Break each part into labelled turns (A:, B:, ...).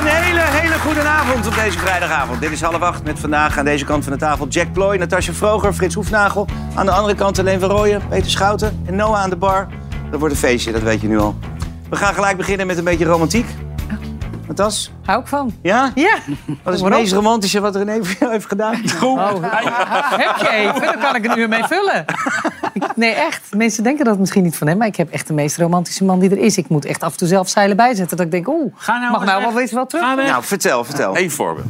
A: Een hele, goede avond op deze vrijdagavond. Dit is half acht met vandaag aan deze kant van de tafel Jack Ploy, Natasja Vroger, Frits Hoefnagel. Aan de andere kant Alleen van Rooyen, Peter Schouten en Noah aan de bar. Dat wordt een feestje, dat weet je nu al. We gaan gelijk beginnen met een beetje romantiek. Natas?
B: Hou ik van.
A: Ja?
B: Ja.
A: Wat is het meest romantische wat René voor jou heeft gedaan?
B: Oh, heb je even? Dan kan ik een uur mee vullen. Nee, echt. Mensen denken dat misschien niet van hem. Maar ik heb echt de meest romantische man die er is. Ik moet echt af en toe zelf zeilen bijzetten. Dat ik denk, oeh,
C: nou
B: mag nou wel eens wel terug?
A: Nou, vertel, vertel.
D: Eén voorbeeld.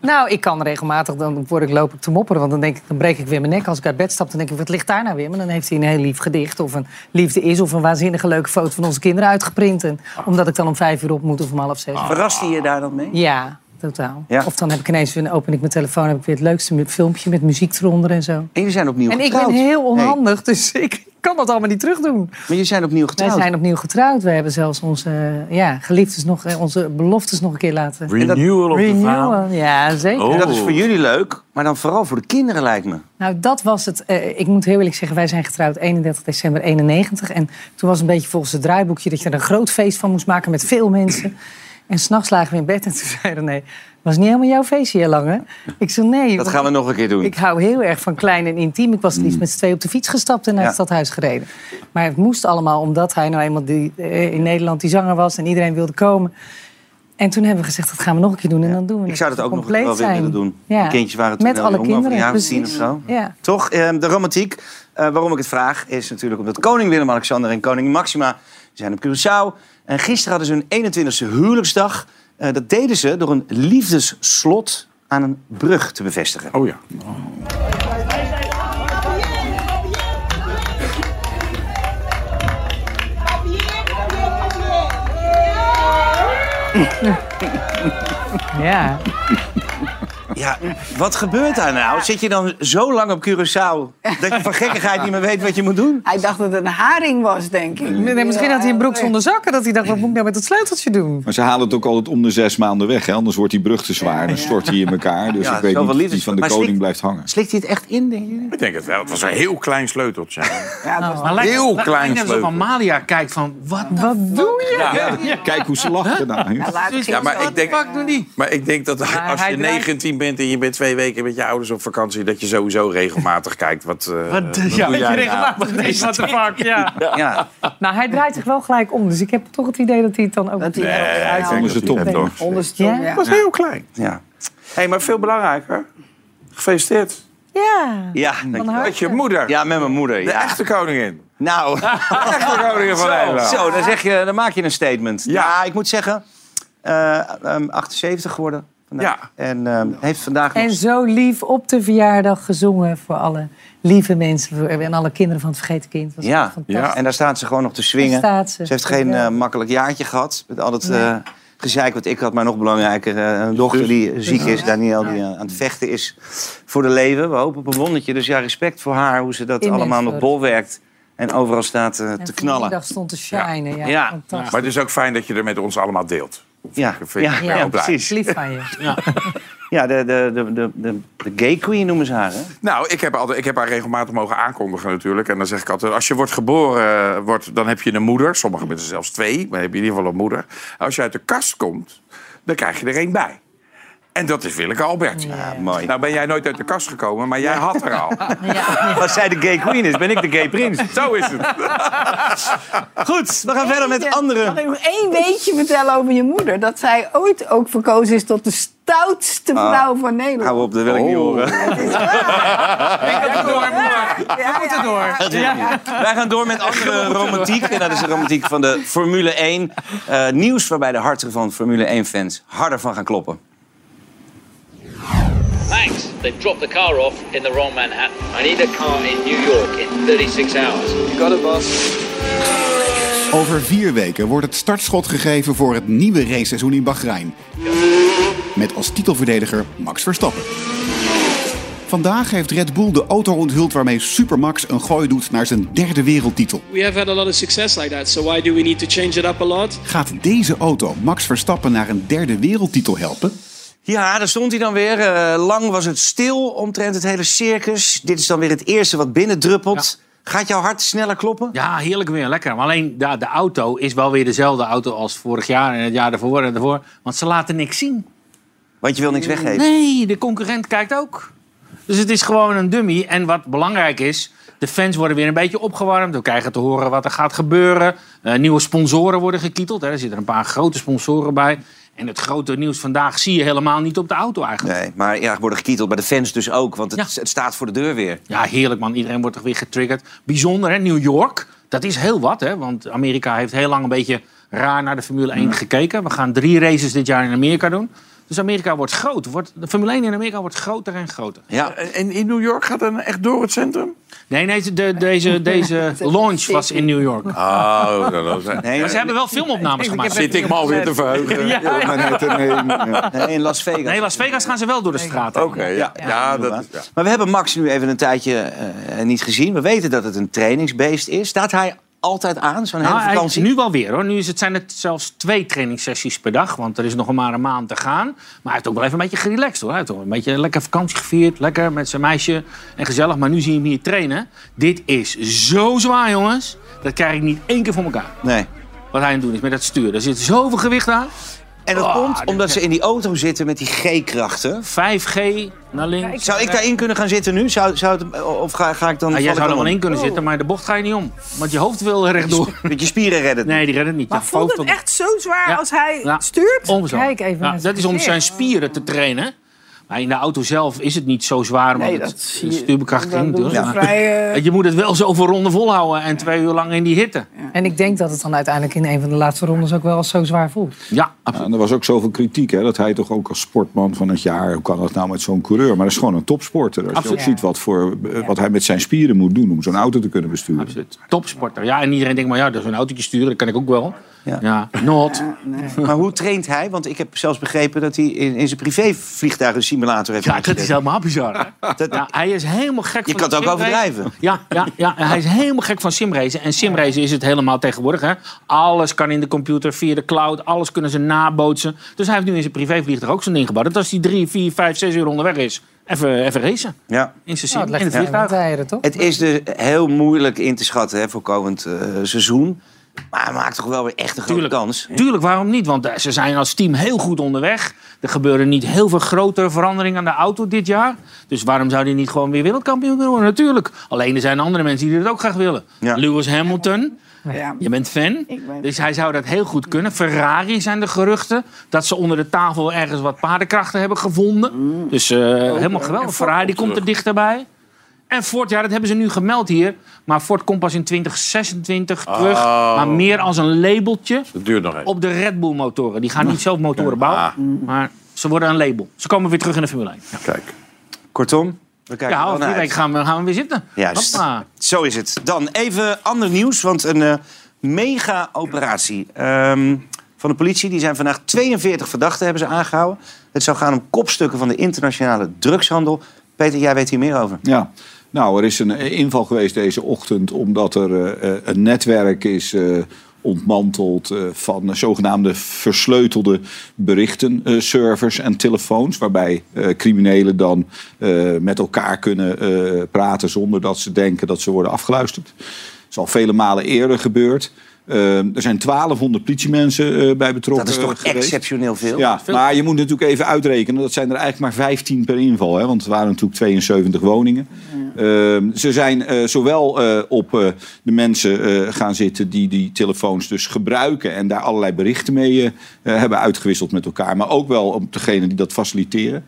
B: Nou, ik kan regelmatig, dan word ik, loop ik te mopperen. Want dan, denk ik, dan breek ik weer mijn nek. Als ik uit bed stap, dan denk ik, wat ligt daar nou weer? Maar dan heeft hij een heel lief gedicht. Of een liefde is. Of een waanzinnige leuke foto van onze kinderen uitgeprint. En, omdat ik dan om vijf uur op moet of om half zes.
A: Verrast hij je daar dan mee?
B: Ja, totaal.
A: Ja.
B: Of dan heb ik ineens, dan open ik mijn telefoon, heb ik weer het leukste filmpje met muziek eronder en zo.
A: En jullie zijn opnieuw
B: En ik
A: getrouwd.
B: ben heel onhandig, dus ik kan dat allemaal niet terugdoen.
A: maar jullie zijn opnieuw
B: Wij
A: getrouwd.
B: zijn opnieuw getrouwd. We hebben zelfs onze eh, ja, geliefdes nog, eh, onze beloftes nog een keer laten
D: Renewal of
B: renewen. Ja, zeker.
D: Oh.
A: En dat is voor jullie leuk, maar dan vooral voor de kinderen lijkt me.
B: Nou, dat was het. Eh, ik moet heel eerlijk zeggen, wij zijn getrouwd 31 december 91. En toen was een beetje volgens het draaiboekje dat je er een groot feest van moest maken met veel mensen. En s'nachts lagen we in bed en toen zeiden nee, was niet helemaal jouw feestje heel lang, hè? Ik zei nee.
A: Dat gaan we nog een keer doen.
B: Ik hou heel erg van klein en intiem. Ik was liefst met z'n twee op de fiets gestapt en naar
A: Ja.
B: het stadhuis gereden. Maar het moest allemaal omdat hij nou eenmaal die, eh, in Nederland die zanger was en iedereen wilde komen. En toen hebben we gezegd, dat gaan we nog een keer doen en dan doen we
A: Ik
B: het.
A: zou dat ook nog wel
B: zijn.
A: willen doen.
B: Ja.
A: De kindjes waren toen
B: Met
A: heel
B: alle
A: jong, over een
B: kinderen,
A: jaar of tien of zo.
B: Ja.
A: Toch? Eh, de romantiek. Eh, waarom ik het vraag is natuurlijk omdat koning Willem-Alexander en koningin Maxima zijn op Curaçao. En gisteren hadden ze hun 21ste huwelijksdag. Eh, dat deden ze door een liefdesslot aan een brug te bevestigen.
D: Oh ja.
B: Ja.
A: Ja, wat gebeurt daar nou? Zit je dan zo lang op Curaçao dat je van gekkigheid niet meer weet wat je moet doen?
E: Hij dacht dat het een haring was, denk ik.
B: Misschien had hij een broek zonder zakken. Dat hij dacht, wat moet ik nou met dat sleuteltje doen?
C: Maar ze halen het ook altijd om de zes maanden weg. Anders wordt die brug te zwaar. Dan stort hij in elkaar. Dus
A: ja,
C: ik weet niet die van de koning blijft hangen.
A: Slikt hij het echt in, denk je?
D: Ik denk het wel. Het was een heel klein sleuteltje.
E: Ja,
F: een nou,
D: heel klein,
F: klein sleuteltje.
D: Als
F: Amalia kijkt van, wat,
B: wat doe je?
C: Kijk hoe ze lacht Nou.
E: Ja,
D: maar, ik denk, maar ik denk dat als je 19 bent en je bent twee weken met je ouders op vakantie, dat je sowieso regelmatig kijkt wat. Uh,
F: wat, ja,
D: doe
F: regelmatig nou? wat de fuck. Ja.
A: ja.
B: Nou, hij draait zich wel gelijk om, dus ik heb toch het idee dat hij het dan ook.
E: Dat hij
D: nee, onder
C: zijn
D: Het
E: Onder
D: zijn was heel klein.
A: Ja.
D: hey, maar veel belangrijker. Gefeliciteerd.
B: Ja.
A: Ja,
D: met je moeder.
A: Ja, met mijn moeder.
D: De echte koningin.
A: Nou,
D: de echte koningin van Nederland.
A: Zo, dan, zeg je, dan maak je een statement.
D: Ja,
A: ik moet zeggen, eh, ehm, 78 geworden vandaag.
D: Ja.
A: En ehm, heeft vandaag nog...
B: En zo lief op de verjaardag gezongen voor alle lieve mensen voor- en alle kinderen van het Vergeten Kind. Was
A: Ja.
D: Ja.
A: En daar staat ze gewoon nog te swingen.
B: Daar staat ze.
A: Ze heeft geen eh, makkelijk jaartje gehad. Met al het
B: Nee.
A: eh, gezeik wat ik had, maar nog belangrijker. eh, een dochter die eh, ziek is, Daniel, die aan het vechten is voor de leven. We hopen op een wondertje. Dus ja, respect voor haar, hoe ze dat allemaal nog bolwerkt. En overal staat eh,
B: En
A: te knallen.
B: dag stond te shinen. Ja,
A: Ja.
B: fantastisch.
D: Maar het is ook fijn dat je er met ons allemaal deelt.
A: Ja,
D: vind
A: ja, ja, precies.
B: Lief van je.
A: Ja, de, de, de, de, de, de gay queen noemen ze haar, hè?
D: Nou, ik heb, altijd, ik heb haar regelmatig mogen aankondigen natuurlijk. En dan zeg ik altijd, als je wordt geboren, wordt, dan heb je een moeder. Sommige mensen zelfs twee, maar dan heb je in ieder geval een moeder. Als je uit de kast komt, dan krijg je er één bij. En dat is Willeke Albert.
A: Ja, mooi.
D: Nou ben jij nooit uit de kast gekomen, maar jij had er al.
A: Als zij de gay queen is, ben ik de gay prins.
D: Zo is het.
A: Goed, we gaan verder met
E: Mag
A: andere...
E: ik nog één weetje vertellen over je moeder? Dat zij ooit ook verkozen is tot de stoutste vrouw van Nederland.
A: Hou op, dat wil ik niet horen.
F: Door, moeder.
E: Ja,
F: Moet er door. Ja.
A: Wij gaan door met andere romantiek. En dat is de romantiek van de Formule 1. Eh, nieuws waarbij de harten van Formule 1-fans harder van gaan kloppen.
G: Thanks. They've dropped the car off in the wrong Manhattan. I need a car in New York in 36 hours. You got it, boss.
H: Over vier weken wordt het startschot gegeven voor het nieuwe raceseizoen in Bahrein. Met als titelverdediger Max Verstappen. Vandaag heeft Red Bull de auto onthuld waarmee Supermax een gooi doet naar zijn derde wereldtitel.
I: We have had a lot of success like that, so why do we need to change it up a lot?
H: Gaat deze auto Max Verstappen naar een derde wereldtitel helpen?
A: Ja, daar stond hij dan weer. Eh, lang was het stil omtrent het hele circus. Dit is dan weer het eerste wat binnendruppelt. Gaat jouw hart sneller kloppen?
F: Ja, heerlijk weer, lekker. Maar alleen de, de auto is wel weer dezelfde auto als vorig jaar en het jaar daarvoor en daarvoor. Want ze laten niks zien.
A: Want je wil niks weggeven.
F: Nee, de concurrent kijkt ook. Dus het is gewoon een dummy. En wat belangrijk is, de fans worden weer een beetje opgewarmd. We krijgen te horen wat er gaat gebeuren. Eh, nieuwe sponsoren worden gekieteld. Hè. Er zitten een paar grote sponsoren bij. En het grote nieuws vandaag zie je helemaal niet op de auto eigenlijk.
A: Nee, maar ja, worden gekieteld bij de fans dus ook. Want het,
F: Ja.
A: het staat voor de deur weer.
F: Ja, heerlijk man. Iedereen wordt toch weer getriggerd. Bijzonder hè, New York. Dat is heel wat hè. Want Amerika heeft heel lang een beetje raar naar de Formule 1 gekeken. We gaan drie races dit jaar in Amerika doen. Dus Amerika wordt groot. Wordt, de Formule 1 in Amerika wordt groter en groter.
A: Ja.
D: En in New York gaat het echt door het centrum?
F: Nee, nee de, deze, deze launch was in New York.
D: Oh, dat is...
A: Nee,
F: Maar ze hebben wel filmopnames gemaakt.
D: Zit ik me alweer te verheugen.
F: Ja, ja.
A: Nee, in Las Vegas.
F: Nee, Las Vegas gaan ze wel door de straat.
D: Oké, ja. Ja, dat.
A: Maar we hebben Max nu even een tijdje eh, niet gezien. We weten dat het een trainingsbeest is. Staat hij altijd aan, zo'n hele
F: Nou,
A: vakantie?
F: nu wel weer hoor. Nu is het, zijn het zelfs twee trainingssessies per dag. Want er is nog maar een maand te gaan. Maar hij heeft ook wel even een beetje gerelaxed hoor. Hij heeft een beetje lekker vakantie gevierd. Lekker met zijn meisje. En gezellig. Maar nu zie je hem hier trainen. Dit is zo zwaar jongens. Dat krijg ik niet één keer voor elkaar.
A: Nee.
F: Wat hij aan het doen is met dat stuur. Er zit zoveel gewicht aan.
A: En dat
F: Oh,
A: komt
F: dit
A: omdat ze in die auto zitten met die G-krachten.
F: 5G naar links.
A: Zou ik daarin kunnen gaan zitten nu? Zou, zou het, of ga, ga ik dan...
F: Ah, jij
A: ik
F: zou er
A: dan
F: wel in kunnen zitten, maar de bocht ga je niet om. Want je hoofd wil rechtdoor.
A: Met je spieren redden.
F: Nee, die redden het niet.
E: Maar
F: Ja,
E: voelt
F: foto-
E: het echt zo zwaar
F: Ja.
E: als hij
F: Ja.
E: stuurt?
B: Kijk even
F: Ja,
B: naar
F: dat is om zijn spieren te trainen. Maar in de auto zelf is het niet zo zwaar.
E: Nee,
F: want
E: dat zie je.
F: stuurbekrachtiging.
E: Doen
F: dus,
E: vrij, eh,
F: Je moet het wel zoveel ronden volhouden en twee uur lang in die hitte.
B: En ik denk dat het dan uiteindelijk in een van de laatste rondes ook wel als zo zwaar voelt.
F: Ja,
C: Ja,
F: absoluut.
C: en er was ook zoveel kritiek, hè, dat hij toch ook als sportman van het jaar... hoe kan dat nou met zo'n coureur? Maar dat is gewoon een topsporter. Als je
F: Absoluut.
C: ook ziet wat, voor, eh, wat hij met zijn spieren moet doen... om zo'n auto te kunnen besturen.
F: absoluut. Topsporter. Ja, en iedereen denkt, maar ja, dat is een autootje sturen, dat kan ik ook wel.
A: Ja.
F: Ja, not.
A: Maar hoe traint hij? Want ik heb zelfs begrepen dat hij in, in zijn privévliegtuig een simulator heeft
F: Ja, dat is helemaal bizar.
A: Dat-
F: Ja, hij is helemaal gek
A: Je
F: van
A: kan het ook overdrijven.
F: Ja, ja, ja, hij is helemaal gek van simracen. En simracen is het helemaal tegenwoordig. Hè? Alles kan in de computer, via de cloud. Alles kunnen ze nabootsen. Dus hij heeft nu in zijn privévliegtuig ook zo'n ding gebouwd. Dat als hij drie, vier, vijf, zes uur onderweg is, even, even racen.
A: Ja.
F: In zijn
B: Nou, het
F: het
B: toch?
A: Het is dus heel moeilijk in te schatten hè, voor komend eh, seizoen. Maar hij maakt toch wel weer echt een grote
F: Tuurlijk.
A: kans.
F: Tuurlijk, waarom niet? Want eh, ze zijn als team heel goed onderweg. Er gebeuren niet heel veel grote veranderingen aan de auto dit jaar. Dus waarom zou hij niet gewoon weer wereldkampioen kunnen worden? Natuurlijk. Alleen er zijn andere mensen die dat ook graag willen.
A: Ja.
F: Lewis Hamilton,
E: Ja.
F: je bent fan.
E: Ik ben-
F: Dus hij zou dat heel goed kunnen. Ferrari zijn de geruchten dat ze onder de tafel ergens wat paardenkrachten hebben gevonden. Dus eh, helemaal geweldig. Ferrari die komt er dichterbij. En Ford, ja, dat hebben ze nu gemeld hier. Maar Ford komt pas in 2026 terug.
D: Oh.
F: Maar meer als een labeltje
D: Dat duurt nog even.
F: op de Red Bull motoren. Die gaan niet zelf motoren bouwen.
D: Ah.
F: Maar ze worden een label. Ze komen weer terug in de Formule 1. Ja,
D: Kijk.
A: Kortom, we kijken
F: ja over gaan we, gaan we weer zitten.
A: Juist.
F: Hoppa.
A: Zo is het. Dan even ander nieuws, want een eh, mega-operatie ehm, van de politie. Die zijn vandaag 42 verdachten hebben ze aangehouden. Het zou gaan om kopstukken van de internationale drugshandel. Peter, jij weet hier meer over.
C: Ja, nou, er is een inval geweest deze ochtend omdat er eh, eh, een netwerk is eh, ontmanteld eh, van zogenaamde versleutelde berichten, eh, servers en telefoons, waarbij eh, criminelen dan eh, met elkaar kunnen eh, praten zonder dat ze denken dat ze worden afgeluisterd. Dat is al vele malen eerder gebeurd. Eh, er zijn 1200 politiemensen eh, bij betrokken
A: Dat is toch
C: geweest.
A: exceptioneel veel?
C: Ja, maar je moet natuurlijk even uitrekenen. Dat zijn er eigenlijk maar 15 per inval. Hè, want het waren natuurlijk 72 woningen. Ehm, ze zijn eh, zowel eh, op eh, de mensen eh, gaan zitten die die telefoons dus gebruiken... en daar allerlei berichten mee hebben uitgewisseld met elkaar. Maar ook wel op degene die dat faciliteren.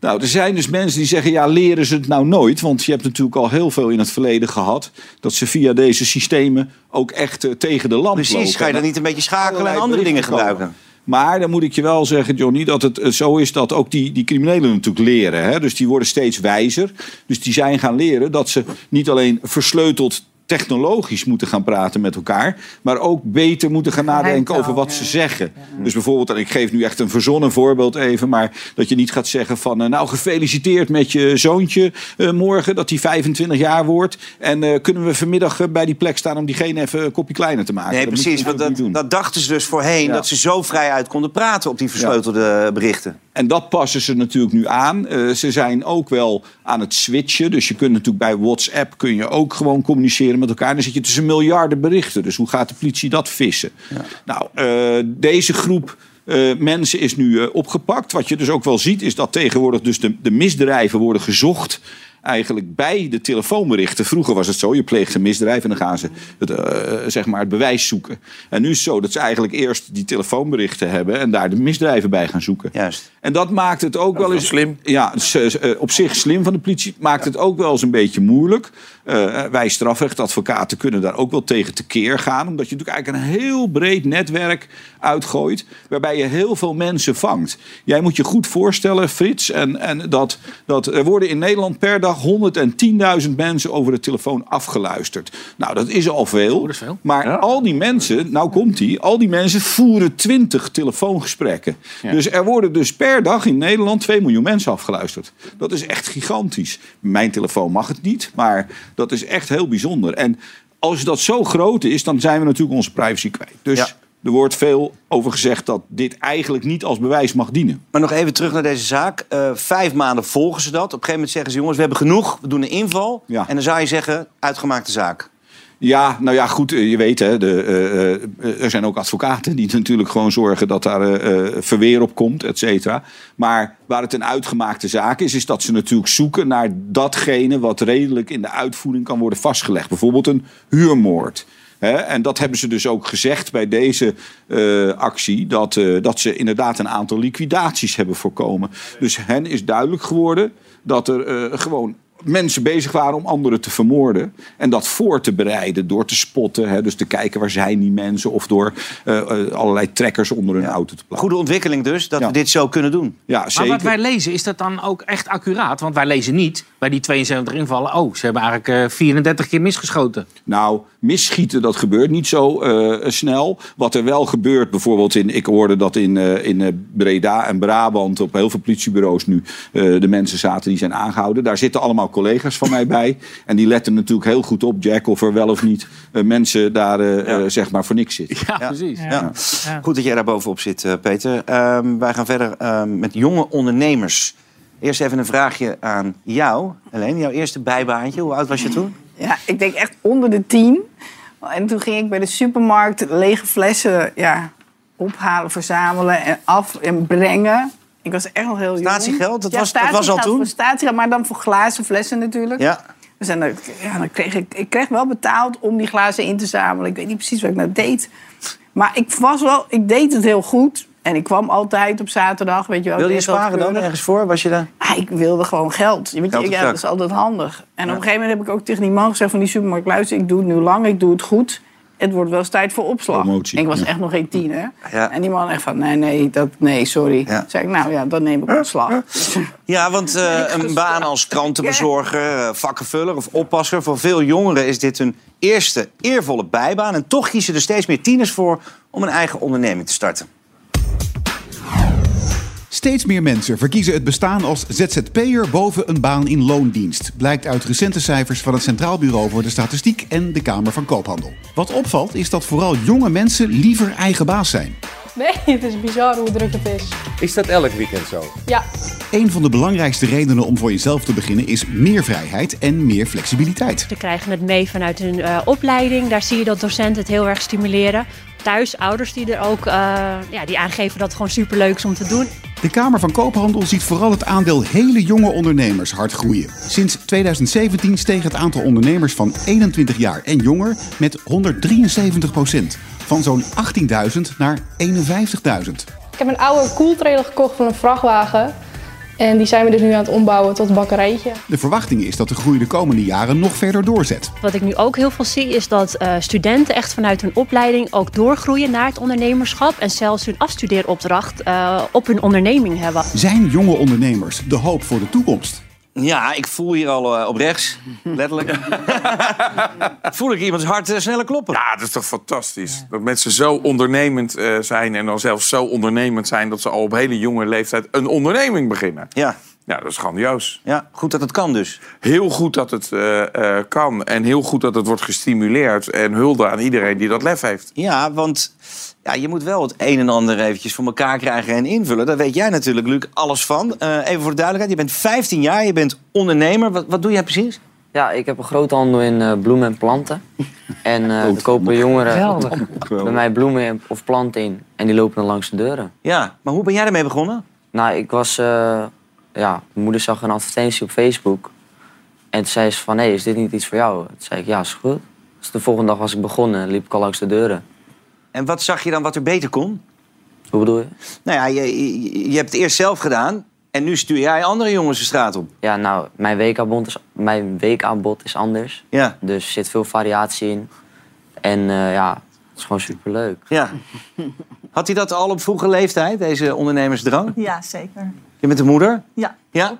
C: Nou, er zijn dus mensen die zeggen, ja, leren ze het nou nooit? Want je hebt natuurlijk al heel veel in het verleden gehad... dat ze via deze systemen ook echt eh, tegen de lamp
A: Precies,
C: lopen.
A: ga je dan niet een beetje schakelen en andere dingen
C: komen.
A: gebruiken?
C: Maar dan moet ik je wel zeggen, Johnny, dat het eh, zo is dat ook die, die criminelen natuurlijk leren. Hè? Dus die worden steeds wijzer. Dus die zijn gaan leren dat ze niet alleen versleuteld technologisch moeten gaan praten met elkaar. Maar ook beter moeten gaan nadenken over wat ze zeggen. Dus bijvoorbeeld, en ik geef nu echt een verzonnen voorbeeld even. Maar dat je niet gaat zeggen van... eh, nou, gefeliciteerd met je zoontje eh, morgen. Dat hij 25 jaar wordt. En eh, kunnen we vanmiddag bij die plek staan om diegene even een kopje kleiner te maken.
A: Nee,
C: Dat
A: precies. Want dat, dat dachten ze dus voorheen,
C: Ja.
A: dat ze zo vrij uit konden praten op die versleutelde berichten.
C: En dat passen ze natuurlijk nu aan. Eh, ze zijn ook wel aan het switchen. Dus je kunt natuurlijk bij WhatsApp kun je ook gewoon communiceren met elkaar. Dan zit je tussen miljarden berichten. Dus hoe gaat de politie dat vissen? Nou, eh, deze groep eh, mensen is nu eh, opgepakt. Wat je dus ook wel ziet is dat tegenwoordig dus de, de misdrijven worden gezocht eigenlijk bij de telefoonberichten. Vroeger was het zo, je pleegt een misdrijf en dan gaan ze het, eh, zeg maar het bewijs zoeken. En nu is het zo dat ze eigenlijk eerst die telefoonberichten hebben en daar de misdrijven bij gaan zoeken.
A: Juist.
C: En dat maakt het ook wel
D: wel
C: eens
D: slim.
C: Ja, eh, op zich slim van de politie. Maakt het ook wel eens een beetje moeilijk. Eh, wij strafrechtadvocaten kunnen daar ook wel tegen tekeer gaan. Omdat je natuurlijk eigenlijk een heel breed netwerk uitgooit. Waarbij je heel veel mensen vangt. Jij moet je goed voorstellen, Frits. En, en dat, dat er worden in Nederland per dag 110.000 mensen over de telefoon afgeluisterd. Nou, dat is al veel.
F: dat is veel.
C: Maar al die mensen, nou komt die, al die mensen voeren 20 telefoongesprekken. Dus er worden dus per dag in Nederland 2 miljoen mensen afgeluisterd. Dat is echt gigantisch. Mijn telefoon mag het niet, maar dat is echt heel bijzonder. En als dat zo groot is, dan zijn we natuurlijk onze privacy kwijt. Dus
A: Ja.
C: er wordt veel over gezegd dat dit eigenlijk niet als bewijs mag dienen.
A: Maar nog even terug naar deze zaak. Eh, vijf maanden volgen ze dat. Op een gegeven moment zeggen ze: jongens, we hebben genoeg. We doen een inval.
C: Ja.
A: En dan zou je zeggen: uitgemaakte zaak.
C: Ja, nou ja, goed, eh, je weet hè, de, eh, eh, er zijn ook advocaten die natuurlijk gewoon zorgen dat daar verweer op komt, et cetera. Maar waar het een uitgemaakte zaak is, is dat ze natuurlijk zoeken naar datgene wat redelijk in de uitvoering kan worden vastgelegd. Bijvoorbeeld een huurmoord. Hè? En dat hebben ze dus ook gezegd bij deze actie, dat, dat ze inderdaad een aantal liquidaties hebben voorkomen. Dus hen is duidelijk geworden dat er gewoon mensen bezig waren om anderen te vermoorden. En dat voor te bereiden door te spotten. Hè, dus te kijken waar zijn die mensen. Of door eh, eh, allerlei trekkers onder hun auto te plaatsen.
A: Goede ontwikkeling dus, dat
C: Ja.
A: we dit zo kunnen doen.
C: Ja,
F: Maar wat wij lezen, is dat dan ook echt accuraat? Want wij lezen niet bij die 72 invallen... oh, ze hebben eigenlijk eh, 34 keer misgeschoten.
C: Nou, misschieten, dat gebeurt niet zo eh, snel. Wat er wel gebeurt, bijvoorbeeld in... Ik hoorde dat in, eh, in eh, Breda en Brabant op heel veel politiebureaus nu... eh, de mensen zaten die zijn aangehouden. Daar zitten allemaal collega's van mij bij. En die letten natuurlijk heel goed op, Jack, of er wel of niet... eh, mensen daar eh, eh, zeg maar voor niks zitten.
F: Ja,
A: Ja.
F: precies.
A: Ja. Goed dat jij daar bovenop zit, eh, Peter. Ehm, wij gaan verder ehm, met jonge ondernemers. Eerst even een vraagje aan jou, Helene. Jouw eerste bijbaantje. Hoe oud was je toen?
E: Ja, ik denk echt onder de tien. En toen ging ik bij de supermarkt lege flessen ja, ophalen, verzamelen en af en brengen. Ik was echt nog heel jong.
A: Statiegeld? Dat
E: ja,
A: was- dat was al toen?
E: Statiegeld, maar dan voor glazen flessen natuurlijk.
A: Ja.
E: Dus dan, ja, dan kreeg ik, ik kreeg wel betaald om die glazen in te zamelen. Ik weet niet precies wat ik nou deed. Maar ik was wel, ik deed het heel goed. En ik kwam altijd op zaterdag, weet je wel.
A: Wilde je sparen dan ergens voor? Was je daar?
E: Ah, ik wilde gewoon geld. Je weet,
A: Geld op
E: ja, dat is altijd handig. En op een gegeven moment heb ik ook tegen die man gezegd van die supermarkt... luister, ik doe het nu lang, ik doe het goed. Het wordt wel eens tijd voor opslag.
C: Promotie,
E: En ik was
C: ja.
E: echt nog geen tien, hè?
A: Ja.
E: En die man echt van, nee, nee, dat, nee, sorry.
A: Ja.
E: Zeg ik, nou ja, dan neem ik ontslag.
A: Ja, want eh, een baan als krantenbezorger, eh, vakkenvuller of oppasser... voor veel jongeren is dit hun eerste eervolle bijbaan. En toch kiezen er steeds meer tieners voor om een eigen onderneming te starten.
H: Steeds meer mensen verkiezen het bestaan als ZZP'er boven een baan in loondienst. Blijkt uit recente cijfers van het Centraal Bureau voor de Statistiek en de Kamer van Koophandel. Wat opvalt is dat vooral jonge mensen liever eigen baas zijn.
J: Nee, het is bizar hoe druk het is.
K: Is dat elk weekend zo?
J: Ja,
H: Een van de belangrijkste redenen om voor jezelf te beginnen is meer vrijheid en meer flexibiliteit.
L: Ze krijgen het mee vanuit hun eh, opleiding. Daar zie je dat docenten het heel erg stimuleren. Thuis, ouders die er ook eh, ja, die aangeven dat het gewoon superleuk is om te doen.
H: De Kamer van Koophandel ziet vooral het aandeel hele jonge ondernemers hard groeien. Sinds 2017 steeg het aantal ondernemers van 21 jaar en jonger met 173 procent. Van zo'n 18.000 naar 51.000.
J: ik heb een oude koeltrailer gekocht van een vrachtwagen. En die zijn we dus nu aan het ombouwen tot een bakkerijtje.
H: De verwachting is dat de groei de komende jaren nog verder doorzet.
L: Wat ik nu ook heel veel zie is dat eh, studenten echt vanuit hun opleiding ook doorgroeien naar het ondernemerschap. En zelfs hun afstudeeropdracht eh, op hun onderneming hebben.
H: Zijn jonge ondernemers de hoop voor de toekomst?
A: Ja, ik voel hier al eh, op rechts, letterlijk. voel ik iemands hart eh, sneller kloppen.
D: Ja, dat is toch fantastisch. Dat mensen zo ondernemend eh, zijn en dan zelfs zo ondernemend zijn... dat ze al op hele jonge leeftijd een onderneming beginnen.
A: Ja.
D: Ja, dat is grandioos.
A: Ja, goed dat het kan dus.
D: Heel goed dat het eh, eh, kan en heel goed dat het wordt gestimuleerd. En hulde aan iedereen die dat lef heeft.
A: Ja, want ja, je moet wel het een en ander eventjes voor elkaar krijgen en invullen. Daar weet jij natuurlijk, Luc, alles van. Eh, even voor de duidelijkheid, je bent 15 jaar, je bent ondernemer. Wat, wat doe jij precies?
K: Ja, ik heb een groothandel in eh, bloemen en planten. En er kopen jongeren bij mij bloemen en- of planten in. En die lopen dan langs de deuren.
A: Ja, maar hoe ben jij ermee begonnen?
K: Nou, ik was... eh, ja, mijn moeder zag een advertentie op Facebook. En toen zei ze van, hé, is dit niet iets voor jou? Toen zei ik, ja, is goed. Dus de volgende dag was ik begonnen, liep ik al langs de deuren.
A: En wat zag je dan wat er beter kon?
K: Hoe bedoel je?
A: Nou ja, je, je, je hebt het eerst zelf gedaan en nu stuur jij andere jongens de straat op.
K: Ja, nou, mijn weekaanbod is, mijn weekaanbod is anders.
A: Ja.
K: Dus er zit veel variatie in. En eh, ja, het is gewoon superleuk.
A: Ja. Had hij dat al op vroege leeftijd, deze ondernemersdrang?
M: Ja, zeker.
A: Je bent de moeder?
M: Ja.
A: Ja?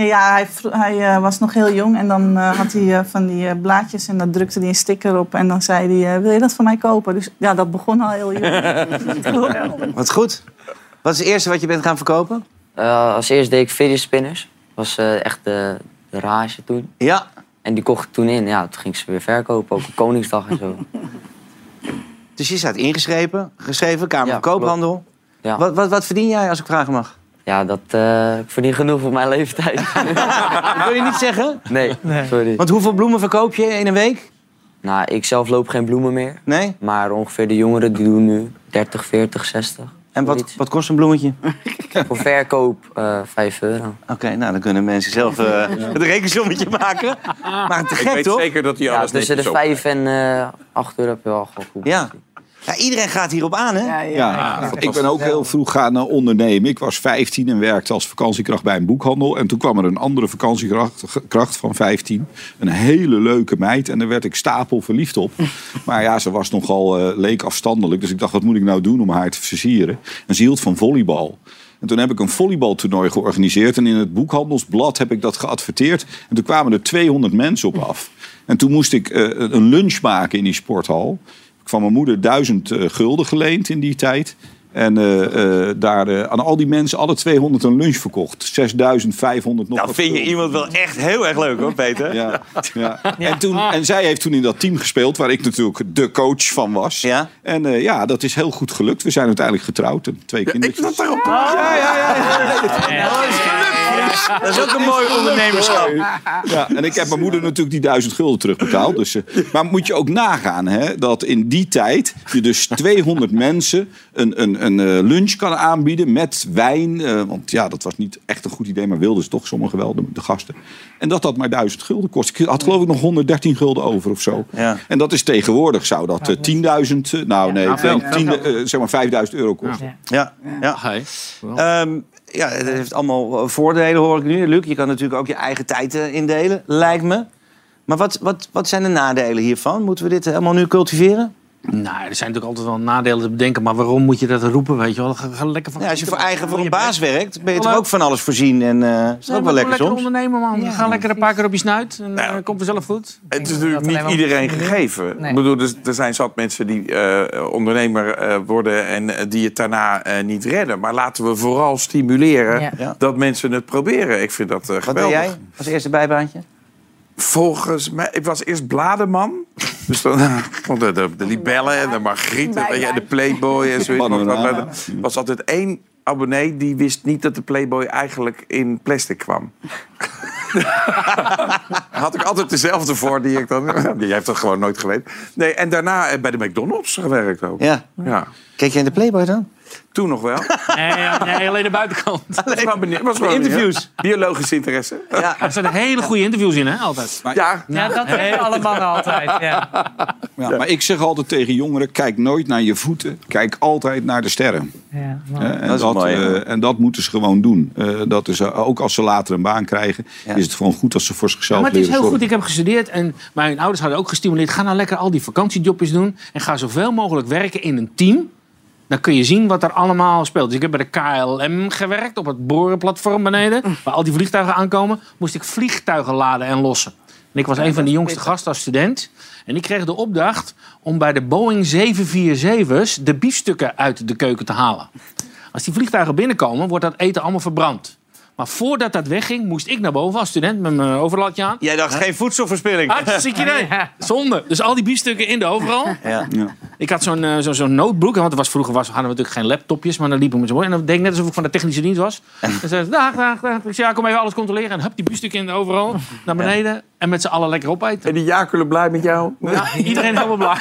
M: Nee, ja, hij, hij eh, was nog heel jong en dan eh, had hij eh, van die eh, blaadjes en dan drukte hij een sticker op en dan zei hij, eh, wil je dat van mij kopen? Dus ja, dat begon al heel jong.
A: Wat goed. Wat is het eerste wat je bent gaan verkopen?
K: Eh, als eerst deed ik fidget spinners. Dat was eh, echt de, de rage toen.
A: Ja.
K: En die kocht ik toen in. Ja, toen ging ze weer verkopen, ook op Koningsdag en zo.
A: Dus je staat ingeschreven, geschreven, Kamer
K: Ja,
A: van Koophandel.
K: Ja.
A: Wat, wat, wat verdien jij, als ik vragen mag?
K: Ja, dat eh, ik verdien genoeg voor mijn leeftijd.
A: Dat wil je niet zeggen?
K: Nee, sorry.
A: Want hoeveel bloemen verkoop je in een week?
K: Nou, ik zelf loop geen bloemen meer.
A: Nee?
K: Maar ongeveer de jongeren die doen nu 30, 40, 60.
A: En wat, wat kost een bloemetje?
K: Voor verkoop eh 5 euro.
A: Oké, nou dan kunnen mensen zelf eh, het rekensommetje maken. Maar te
D: Ik
A: gek
D: weet
A: toch?
D: zeker dat hij
K: Ja,
D: alles
K: tussen de
D: netjes op-
K: 5 en eh 8 euro heb je wel gewoon goed.
A: Ja. Ja. Iedereen gaat hierop aan, hè?
C: Ja, ik ben ook heel vroeg gaan eh, ondernemen. Ik was 15 en werkte als vakantiekracht bij een boekhandel. En toen kwam er een andere vakantiekracht kracht van 15. Een hele leuke meid. En daar werd ik stapel verliefd op. Maar ja, ze was nogal eh, leek afstandelijk. Dus ik dacht, wat moet ik nou doen om haar te versieren? En ze hield van volleybal. En toen heb ik een volleybaltoernooi georganiseerd. En in het boekhandelsblad heb ik dat geadverteerd. En toen kwamen er 200 mensen op af. En toen moest ik eh, een lunch maken in die sporthal. Ik van mijn moeder duizend eh, gulden geleend in die tijd. En eh, eh, daar aan al die mensen, alle 200 een lunch verkocht. 6500 nog
A: Dan
C: wat
A: vind je iemand wel echt heel erg leuk, hoor, Peter.
C: Ja, ja. En, toen, en zij heeft toen in dat team gespeeld, waar ik natuurlijk de coach van was.
A: Ja.
C: En eh, ja, dat is heel goed gelukt. We zijn uiteindelijk getrouwd. en Twee kindertjes.
A: Ja, ja, ja. Dat is Dat is ook een mooi ondernemerschap.
C: Ja, en ik heb mijn moeder natuurlijk die duizend gulden terugbetaald. Dus, eh, maar moet je ook nagaan hè, dat in die tijd je dus 200 mensen een, een, een eh, lunch kan aanbieden met wijn. eh, want ja, dat was niet echt een goed idee, maar wilden ze toch sommigen wel, de, de gasten. En dat dat maar duizend gulden kost. Ik had geloof ik nog 113 gulden over of zo.
A: Ja.
C: En dat is tegenwoordig, zou dat eh, 10.000, eh, nou nee,
F: Ja, veel,
C: nee, tien,
F: veel.
C: eh, zeg maar 5000 euro kosten.
A: Ja, ja. Ehm, ja, het heeft allemaal eh, voordelen, hoor ik nu. Luc, je kan natuurlijk ook je eigen tijd eh, indelen, lijkt me. Maar wat, wat, wat zijn de nadelen hiervan? Moeten we dit helemaal nu cultiveren?
F: Nou, er zijn natuurlijk altijd wel nadelen te bedenken, maar waarom moet je dat roepen? Weet je wel, ga, ga lekker van.
A: Ja, als je voor eigen voor een baas werkt, ben je toch ook van alles voorzien. En eh is dat ook wel lekker soms?
F: ondernemen, man. Ga lekker een paar keer op je snuit en
D: Nou,
F: eh, komt vanzelf goed.
D: Het is natuurlijk niet iedereen gegeven.
B: Nee.
D: Ik bedoel, dus, er zijn zat mensen die eh, ondernemer eh, worden en die het daarna eh, niet redden. Maar laten we vooral stimuleren
B: Ja.
A: Ja.
D: dat mensen het proberen. Ik vind dat eh,
A: Wat
D: geweldig.
A: ben jij als eerste bijbaantje?
D: Volgens mij, ik was eerst bladenman. Dus dan de, de, de libellen en de margriet en weet je, de playboy en zoiets.
C: Panorama.
D: Er was altijd één abonnee die wist niet dat de playboy eigenlijk in plastic kwam. Had ik altijd dezelfde voor die ik dan... Die heeft dat gewoon nooit geweten. Nee, en daarna eh, bij de McDonald's gewerkt ook.
A: Ja.
D: Ja.
A: Kijk jij in de Playboy dan?
D: Toen nog wel.
F: Nee, nee, alleen de buitenkant.
D: Was benieuwd- wel
A: interviews.
D: Biologische interesse.
A: Ja.
F: Er zijn hele goede interviews in, hè, altijd.
D: Ja,
B: Ja, dat hebben alle mannen altijd. Ja.
C: Ja, maar ik zeg altijd tegen jongeren, kijk nooit naar je voeten. Kijk altijd naar de sterren.
B: Ja,
C: en,
A: Dat
C: dat,
A: is mooi,
C: eh, en dat moeten ze gewoon doen. Eh, dat is, eh, ook als ze later een baan krijgen,
A: Ja.
C: is het gewoon goed als ze voor zichzelf
F: maar het is heel goed. Ik heb gestudeerd en mijn ouders hadden ook gestimuleerd. Ga nou lekker al die vakantiejobjes doen. En ga zoveel mogelijk werken in een team. Dan kun je zien wat er allemaal speelt. Dus ik heb bij de KLM gewerkt, op het borenplatform beneden. Waar al die vliegtuigen aankomen. Moest ik vliegtuigen laden en lossen. En ik was een van de jongste gasten als student. En ik kreeg de opdracht om bij de Boeing 747's de biefstukken uit de keuken te halen. Als die vliegtuigen binnenkomen, wordt dat eten allemaal verbrand. Maar voordat dat wegging, moest ik naar boven als student met mijn overlatje aan.
A: Jij dacht geen voedselverspilling.
F: Hartstikke idee. Zonde. Dus al die biefstukken in de overal.
A: Ja.
F: Ik had zo'n eh, zo, zo'n notebook, want het was, vroeger was, hadden we natuurlijk geen laptopjes, maar dan liepen we met zo'n En dan deed ik net alsof ik van de technische dienst was. Dan zei ze, dag, dag, dag. Ik zei, ja, kom even alles controleren. En hup, die biefstukken in de overal, naar beneden. En met z'n allen lekker opeten.
D: En die Jakule blij met jou?
F: Ja, iedereen helemaal blij.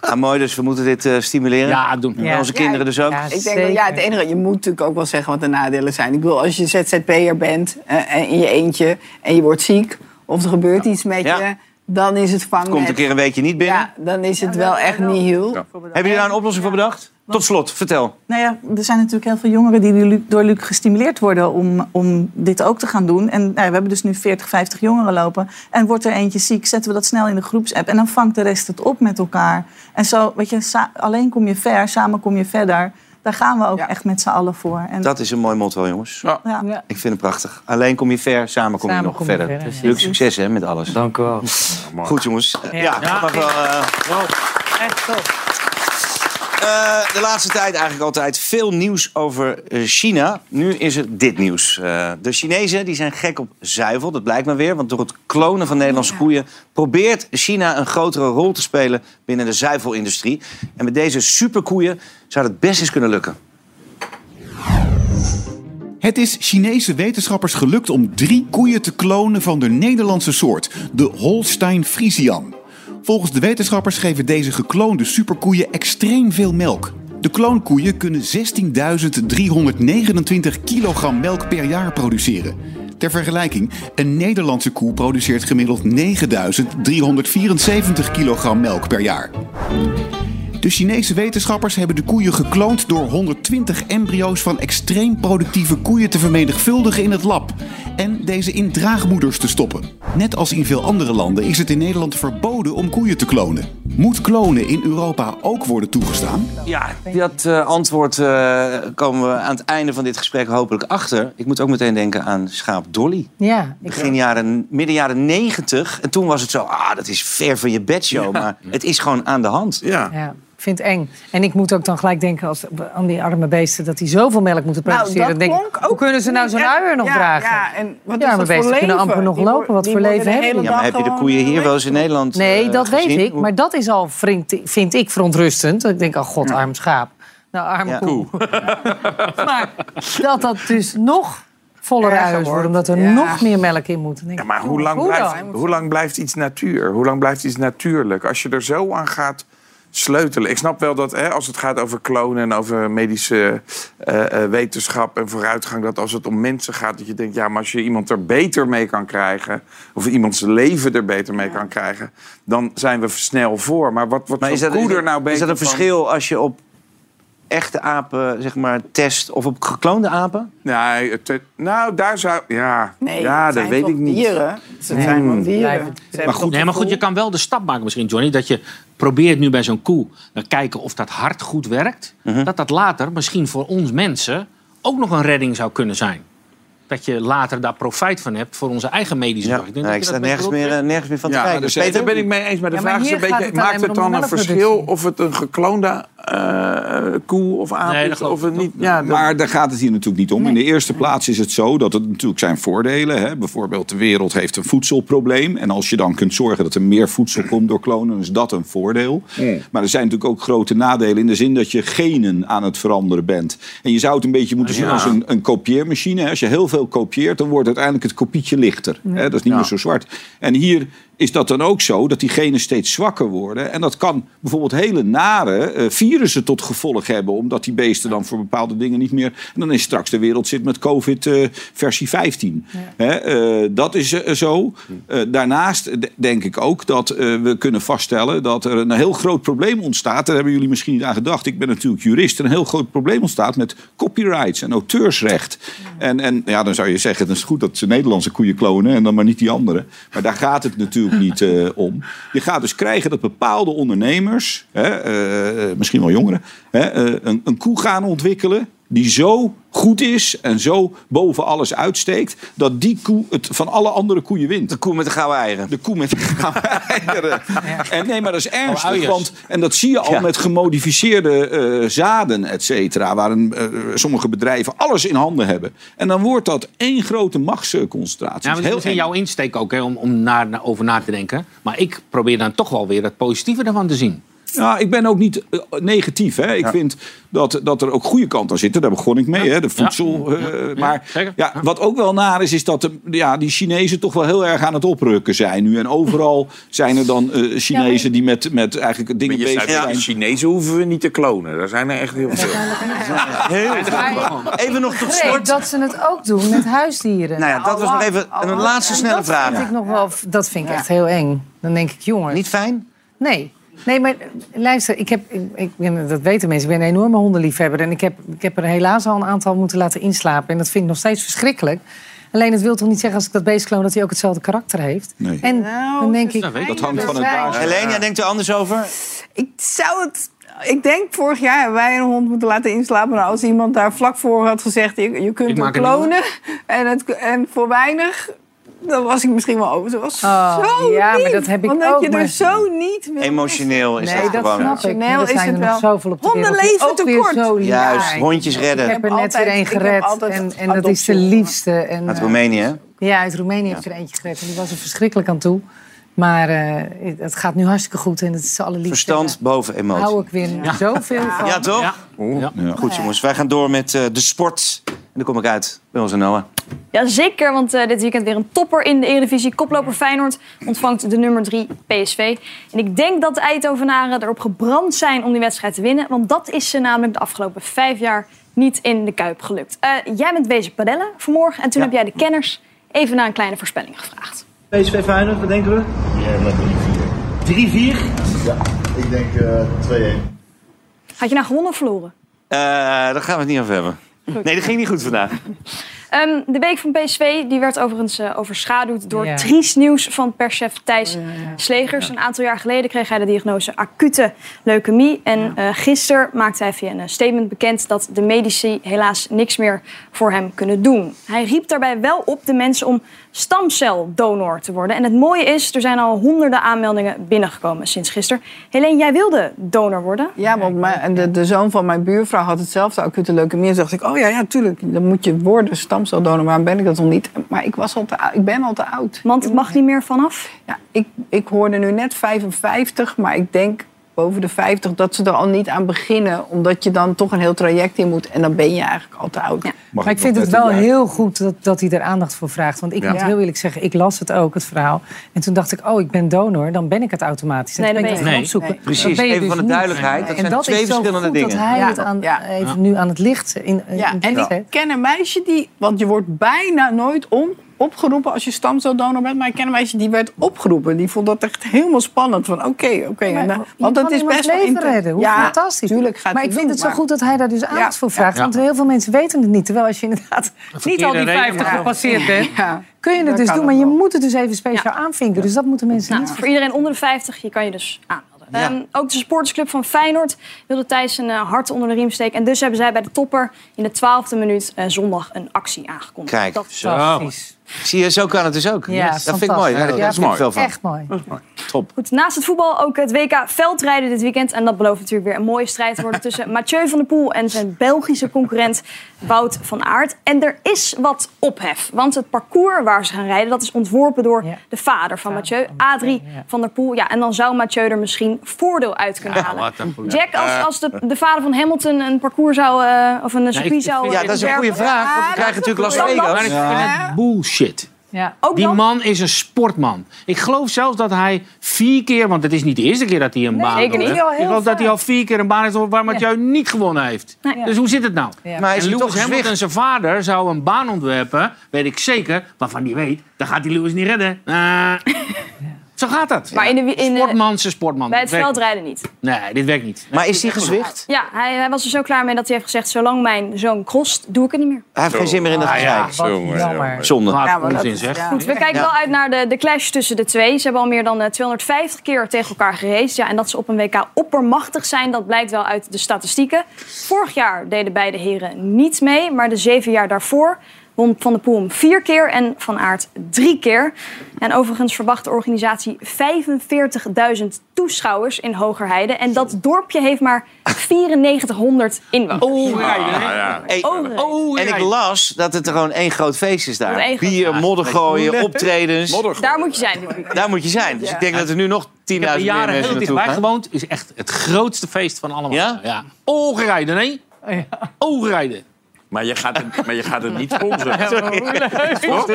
A: Ah, mooi, dus we moeten dit eh, stimuleren.
F: Ja, doen.
A: En onze kinderen dus ook.
E: ik denk wel, ja, het enige, je moet natuurlijk ook wel zeggen wat de nadelen zijn. Ik bedoel, als je ZZP'er bent eh, en in je eentje en je wordt ziek of er gebeurt iets met
A: Ja.
E: je, dan is het vangnet.
A: Komt een keer een weekje niet binnen.
E: Ja, dan is het wel echt niet heel.
A: Hebben jullie daar een oplossing voor bedacht? Tot slot, vertel.
M: Nou ja, er zijn natuurlijk heel veel jongeren die door Luc- gestimuleerd worden om, om dit ook te gaan doen. En nou, ja, we hebben dus nu 40, 50 jongeren lopen. En wordt er eentje ziek, zetten we dat snel in de groepsapp. En dan vangt de rest het op met elkaar. En zo, weet je, alleen kom je ver, samen kom je verder. Daar gaan we ook echt met z'n allen voor. En,
A: Dat is een mooi motto, jongens.
M: ja.
A: Ik vind het prachtig. Alleen kom je ver, samen kom je nog
M: kom je
A: verder. Leuk succes hè, met alles.
K: Dank u wel.
A: Goed jongens. Ja,
B: Ja.
A: dat mag wel. eh,
B: Echt top.
A: Eh, de laatste tijd eigenlijk altijd veel nieuws over eh, China. Nu is er dit nieuws. Eh, de Chinezen die zijn gek op zuivel, dat blijkt maar weer. Want door het klonen van Nederlandse koeien... probeert China een grotere rol te spelen binnen de zuivelindustrie. En met deze superkoeien zou dat best eens kunnen lukken.
H: Het is Chinese wetenschappers gelukt om drie koeien te klonen van de Nederlandse soort, de Holstein Friesian. Volgens de wetenschappers geven deze gekloonde superkoeien extreem veel melk. De kloonkoeien kunnen 16.329 kilogram melk per jaar produceren. Ter vergelijking, een Nederlandse koe produceert gemiddeld 9.374 kilogram melk per jaar. De Chinese wetenschappers hebben de koeien gekloond door 120 embryo's van extreem productieve koeien te vermenigvuldigen in het lab. En deze in draagmoeders te stoppen. Net als in veel andere landen is het in Nederland verboden om koeien te klonen. Moet klonen in Europa ook worden toegestaan?
A: Ja, dat eh, antwoord eh, komen we aan het einde van dit gesprek hopelijk achter. Ik moet ook meteen denken aan schaap Dolly.
B: Ja, ik
A: Begin jaren, midden jaren negentig. En toen was het zo, ah, dat is ver van je bedshow. Maar het is gewoon aan de hand.
D: Ja.
B: Ja, vind het eng. En ik moet ook dan gelijk denken als, aan die arme beesten... dat die zoveel melk moeten
E: Nou,
B: produceren.
E: dat
B: denk ik,
E: klonk ook
B: hoe kunnen ze nou zo'n uier nog
E: ja,
B: dragen?
E: Ja, en wat dat voor
B: beesten kunnen
E: leven?
B: amper nog
E: Die
B: lopen. Wat
E: die
B: voor leven hebben die?
A: Ja, maar heb je de koeien hier wel eens in Nederland
B: Nee,
A: eh,
B: dat weet ik. Maar dat is al, vind, vind ik, verontrustend. Ik denk, oh god, arm schaap. Nou, arme
A: Ja.
B: koe. maar dat dat dus nog voller uiers
E: wordt...
B: omdat er
E: ja.
B: nog meer melk in moet.
D: Ja, maar hoe
B: oh,
D: lang, blijft, hoe lang blijft iets natuur? Hoe lang blijft iets natuurlijk? Als je er zo aan gaat sleutelen. Ik snap wel dat hè, als het gaat over klonen en over medische eh, eh, wetenschap en vooruitgang, dat als het om mensen gaat, dat je denkt, ja, maar als je iemand er beter mee kan krijgen, of iemands leven er beter mee kan krijgen, dan zijn we snel voor. Maar wat, wat
A: Maar is dat,
D: koe
A: is,
D: er nou
A: is
D: beter
A: dat een
D: van?
A: verschil als je op echte apen zeg maar, test of op gekloonde apen?
D: Nee, het, nou, daar zou. Ja,
E: Nee,
D: ja dat
E: zijn
D: weet ik niet.
E: Dieren. Ze
D: Nee.
E: zijn gewoon dieren.
B: Blijven.
E: Hebben
F: Maar goed, nee, maar goed, je kan wel de stap maken misschien, Johnny. Dat je probeert nu bij zo'n koe te kijken of dat hart goed werkt.
A: Mhm.
F: Dat dat later misschien voor ons mensen ook nog een redding zou kunnen zijn. Dat je later daar profijt van hebt voor onze eigen medische
A: Ja,
F: zorg. denk
A: nee,
F: dat
A: ik
F: je
A: sta
F: dat
A: nergens meer, eh, nergens meer van te
D: Ja,
A: kijken.
D: dus,
A: Peter?
D: daar ben ik mee eens. Maar de
B: Ja, maar
D: vraag is een beetje:
B: het
D: maakt het dan een verschil of het een gekloonde eh, koe of aap
F: Nee,
D: is? Of
F: ik
D: het niet? Ja, dat-
C: Maar daar gaat het hier natuurlijk niet om. In de eerste plaats is het zo dat het natuurlijk zijn voordelen. Hè. Bijvoorbeeld de wereld heeft een voedselprobleem. En als je dan kunt zorgen dat er meer voedsel komt door klonen, is dat een voordeel. Maar er zijn natuurlijk ook grote nadelen in de zin dat je genen aan het veranderen bent. En je zou het een beetje moeten zien als een, een kopieermachine. hè. Als je heel veel kopieert, dan wordt uiteindelijk het kopietje lichter. Hè. Dat is niet
D: Ja.
C: meer zo zwart. En hier is dat dan ook zo dat die genen steeds zwakker worden. En dat kan bijvoorbeeld hele nare eh, virussen tot gevolg hebben, omdat die beesten dan voor bepaalde dingen niet meer. En dan is straks de wereld zit met COVID eh, versie 15. Hè, eh, dat is zo. Daarnaast denk ik ook dat we kunnen vaststellen dat er een heel groot probleem ontstaat. Daar hebben jullie misschien niet aan gedacht. Ik ben natuurlijk jurist. Een heel groot probleem ontstaat met copyrights en auteursrecht. En, en ja, dan zou je zeggen, het is goed dat ze Nederlandse koeien klonen en dan maar niet die andere. Maar daar gaat het natuurlijk niet eh, om. Je gaat dus krijgen dat bepaalde ondernemers, hè, eh, misschien wel jongeren, hè, eh, een, een koe gaan ontwikkelen die zo goed is en zo boven alles uitsteekt, dat die koe het van alle andere koeien wint. De
A: koe met de gouden eieren.
C: De koe met de gouden eieren. En nee, maar dat is ernstig.
F: uiers.
C: Want, en dat zie je al
A: Ja.
C: met gemodificeerde eh, zaden, et cetera. Waar een, eh, sommige bedrijven alles in handen hebben. En dan wordt dat één grote machtsconcentratie.
F: Ja, maar dat is misschien jouw insteek ook hè, om, om naar, naar- over na te denken. Maar ik probeer dan toch wel weer het positieve ervan te zien.
C: Ja, ik ben ook niet eh, negatief. Hè. Ik vind dat, dat er ook goede kanten aan zitten. Daar begon ik mee, hè, de voedsel. eh, maar ja, wat ook wel naar is, is dat de, ja, die Chinezen toch wel heel erg aan het oprukken zijn nu. En overal zijn er dan eh, Chinezen die met, met eigenlijk dingen bezig zijn.
D: de Chinezen hoeven we niet te klonen. Daar zijn er echt heel veel.
A: Heel veel. Even nog tot slot.
B: dat ze het ook doen met huisdieren.
A: Nou ja, dat was nog even een laatste snelle
B: dat
A: vraag.
B: Vind ik nog wel, dat vind ik echt heel eng. Dan denk ik, jongens.
A: Niet fijn?
B: Nee. Nee, maar luister, ik heb, ik, ik ben, dat weten mensen, ik ben een enorme hondenliefhebber. En ik heb, ik heb er helaas al een aantal moeten laten inslapen. En dat vind ik nog steeds verschrikkelijk. Alleen het wil toch niet zeggen als ik dat beest kloon... dat hij ook hetzelfde karakter heeft.
C: Nee.
B: En
E: Nou,
B: dan denk ik...
C: Dat hangt van het baas.
A: Helene, jij denkt er anders over?
E: Ik zou het. Ik denk vorig jaar hebben wij een hond moeten laten inslapen. Nou, als iemand daar vlak voor had gezegd: je, je
F: Ik
E: kunt hem klonen. En, het, en voor weinig. Dan was ik misschien wel over. Ze was
B: Oh,
E: zo
B: ja, maar dat heb ik
E: Omdat
B: ook,
E: je
B: maar-
E: er zo niet wil
A: Emotioneel is
B: Nee,
A: dat
B: dat
A: gewoon.
B: snap ik.
E: Emotioneel is
B: zijn
E: het
B: er nog
E: wel.
B: zoveel op de
E: Honden
B: wereld die
E: leven
B: ook
E: te
B: weer
E: kort.
B: zo lief
A: Juist, hondjes redden.
B: Ik heb er net
E: altijd-
B: weer één
E: ik heb
B: gered. En, en dat is de liefste. En,
A: Uit
B: eh,
A: Roemenië, hè?
B: Ja, uit Roemenië heeft er eentje gered. En die was er verschrikkelijk aan toe. Maar eh, het gaat nu hartstikke goed. En het is allerliefste.
A: Verstand boven
B: Daar hou
A: emotie.
B: ik weer zoveel van.
A: Ja, toch?
F: Ja.
C: Ja.
A: Goed, jongens. Wij gaan door met eh, de sport. En dan kom ik uit bij onze Noah.
N: Ja, zeker, want eh, dit weekend weer een topper in de Eredivisie. Koploper Feyenoord ontvangt de nummer 3 PSV. En ik denk dat de Eindhovenaren erop gebrand zijn om die wedstrijd te winnen. Want dat is ze namelijk de afgelopen vijf jaar niet in de Kuip gelukt. Eh, jij bent bezig padellen vanmorgen. En toen heb jij de kenners even naar een kleine voorspelling gevraagd.
O: PSV Feyenoord, wat denken we?
P: Ja, met
O: 3-4.
P: Ja, ik denk eh 2-1.
N: Had je nou gewonnen of verloren?
A: Eh, daar gaan we het niet over hebben. Nee, dat ging niet goed vandaag.
N: Ehm, de week van PSV die werd overigens eh, overschaduwd door triest nieuws van perschef Thijs Slegers. Een aantal jaar geleden kreeg hij de diagnose acute leukemie. En eh gisteren maakte hij via een eh, statement bekend dat de medici helaas niks meer voor hem kunnen doen. Hij riep daarbij wel op de mensen om stamceldonor te worden. En het mooie is, er zijn al honderden aanmeldingen binnengekomen sinds gisteren. Helene, jij wilde donor worden?
E: Ja, want mijn, en de, de zoon van mijn buurvrouw had hetzelfde acute leukemie. En toen dacht ik, oh ja, ja, tuurlijk, dan moet je worden stamceldonor. Waarom ben ik dat nog niet? Maar ik, was al te, oud- ik ben al te oud.
N: Want het mag niet meer vanaf?
E: Ja, ik, ik hoorde nu net 55, maar ik denk boven de 50 dat ze er al niet aan beginnen. Omdat je dan toch een heel traject in moet. En dan ben je eigenlijk al te oud.
B: Maar ik vind het wel heel goed dat, dat hij er aandacht voor vraagt. Want ik
E: Ja.
B: moet heel eerlijk zeggen, ik las het ook, het verhaal. En toen dacht ik, oh, ik ben donor, dan ben ik het automatisch. En
N: Nee, dat
B: ben ik het opzoeken.
A: Nee. Precies, even
B: dus
A: voor de duidelijkheid, dat
B: en
A: zijn
B: dat
A: twee
B: is zo
A: verschillende
B: goed
A: dingen.
B: dat hij
E: Ja.
B: het aan,
E: Ja.
B: even nu aan het licht in, in
E: Ja, en ik ken een meisje die... Want je wordt bijna nooit om, opgeroepen als je stamceldonor bent. Maar ik ken een meisje die werd opgeroepen. Die vond dat echt helemaal spannend. Van oké, oké.
B: Je
E: Want dat is best wel...
B: leven
E: inter-
B: redden. Hoe
E: Ja,
B: fantastisch.
E: tuurlijk gaat
B: maar ik vind het zo goed dat hij daar dus aandacht voor vraagt.
F: Ja.
B: Want heel veel mensen weten het niet. Terwijl als je inderdaad niet al die
F: reden,
B: 50
F: maar-
B: gepasseerd bent...
E: Ja.
B: kun je het
E: Dat
B: dus doen. Maar je
E: wel.
B: moet het dus even speciaal aanvinken. Dus dat moeten mensen
N: Nou,
B: niet
N: voor iedereen onder de 50 je kan je dus aanmelden. Ehm, ook de supportersclub van Feyenoord wilde Thijs een eh, hart onder de riem steken. En dus hebben zij bij de topper in de twaalfde minuut eh, zondag een actie aangekondigd.
A: Kijk,
N: dat
A: zo. Zie je, zo kan het dus ook.
B: Ja,
A: dat vind ik mooi. Ja,
B: Ja,
A: heb ik veel van.
B: Echt mooi.
A: Top.
N: Goed, naast het voetbal ook het WK veldrijden dit weekend. En dat belooft natuurlijk weer een mooie strijd te worden tussen Mathieu van der Poel en zijn Belgische concurrent Wout van Aert. En er is wat ophef. Want het parcours waar ze gaan rijden, dat is ontworpen door
B: Ja.
N: de vader van Mathieu, Adrie van der Poel. Ja, en dan zou Mathieu er misschien voordeel uit kunnen halen. Jack, als, als de, de vader van Hamilton een parcours zou, eh, of een circuit
F: ik
N: zou
A: Ja, dat is een goede vraag. Want we krijgen natuurlijk Las? Vegas.
F: Maar ik vind het bullshit.
B: Ja.
N: Ook
F: Die
N: dan?
F: man is een sportman. Ik geloof zelfs dat hij vier keer, want het is niet de eerste keer dat hij een baan
N: zeker
F: heeft. Ik geloof dat hij al vier keer een baan heeft waar Mathieu niet gewonnen heeft.
N: Nee.
F: Dus hoe zit het nou?
B: Ja.
A: Maar is
F: en
A: hij
F: Lewis
A: toch
F: Hamilton,
A: zwicht?
F: zijn vader, zou een baan ontwerpen, weet ik zeker, waarvan hij weet, dan gaat hij Lewis niet redden. Eh, Zo gaat dat.
N: Maar in de, in de,
F: Sportman, ze sportman.
N: bij het
F: werkt
N: veldrijden niet.
F: Nee, dit werkt niet.
A: Maar is die gezwicht?
N: Ja, hij, hij was er zo klaar mee dat hij heeft gezegd... zolang mijn zoon crost, doe ik het niet meer.
A: Hij heeft geen zin meer in de
F: Ah, ja.
A: gezeik.
D: Jongen, jongen.
A: Zonde.
E: Ja, maar dat ja.
N: Goed, we kijken
A: Ja.
N: wel uit naar de, de clash tussen de twee. Ze hebben al meer dan eh, 250 keer tegen elkaar geraced. Ja, en dat ze op een WK oppermachtig zijn, dat blijkt wel uit de statistieken. Vorig jaar deden beide heren niet mee, maar de zeven jaar daarvoor won Van der Poel hem vier keer en Van Aert drie keer. En overigens verwacht de organisatie 45.000 toeschouwers in Hogerheide. En dat dorpje heeft maar 9400 inwoners.
F: Oh, rijden, hè?
D: Ja.
F: Oh,
A: en ik las dat het er gewoon één groot feest is daar. Bier,
N: feest.
A: modder gooien, optredens.
D: Modder
N: Daar moet je zijn.
A: Daar moet je zijn. Dus ik denk dat er nu nog 10.000
F: Ik heb er
A: meer
F: jaren
A: mensen
F: heel dichtbij gewoond. is echt het grootste feest van allemaal.
A: Ja?
F: ja. Oogrijden, nee? Oogrijden.
D: Maar je gaat het, maar je gaat het niet sponsoren. Toch?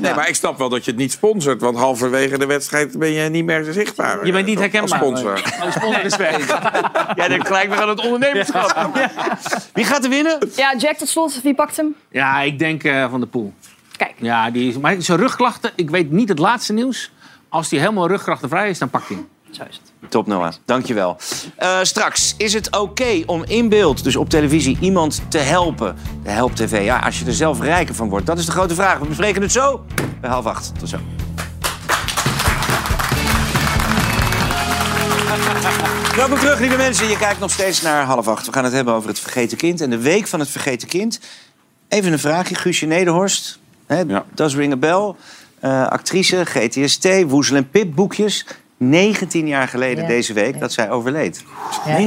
D: Nee, maar ik snap wel dat je het niet sponsort. Want halverwege de wedstrijd ben je niet meer zichtbaar.
F: Je bent niet
D: eh,
F: herkenbaar.
D: Als sponsor.
F: Oh, sponsor is weg.
A: Ja, dan gelijk weer aan het ondernemerschap. Wie gaat er winnen?
N: Ja, Jack tot slot, wie pakt hem?
F: Ja, ik denk eh, Van de Poel.
N: Kijk.
F: Ja, die is, maar zijn rugklachten, ik weet niet het laatste nieuws. Als hij helemaal rugklachtenvrij is, dan pakt hij hem.
N: Zo is het.
A: Top Noah, dankjewel. Eh straks, is het oké om in beeld, dus op televisie, iemand te helpen? De Help TV, ja, als je er zelf rijker van wordt. Dat is de grote vraag. We bespreken het zo bij half acht. Tot zo. Welkom terug, lieve mensen. Je kijkt nog steeds naar half acht. We gaan het hebben over het vergeten kind en de week van het vergeten kind. Even een vraagje, Guusje Nederhorst. Hè,
D: Ja.
A: Das ring a bell. Eh, actrice, GTST, Woezel en Pip boekjes. 19 jaar geleden
B: Ja.
A: deze week dat zij overleed.
B: Ja.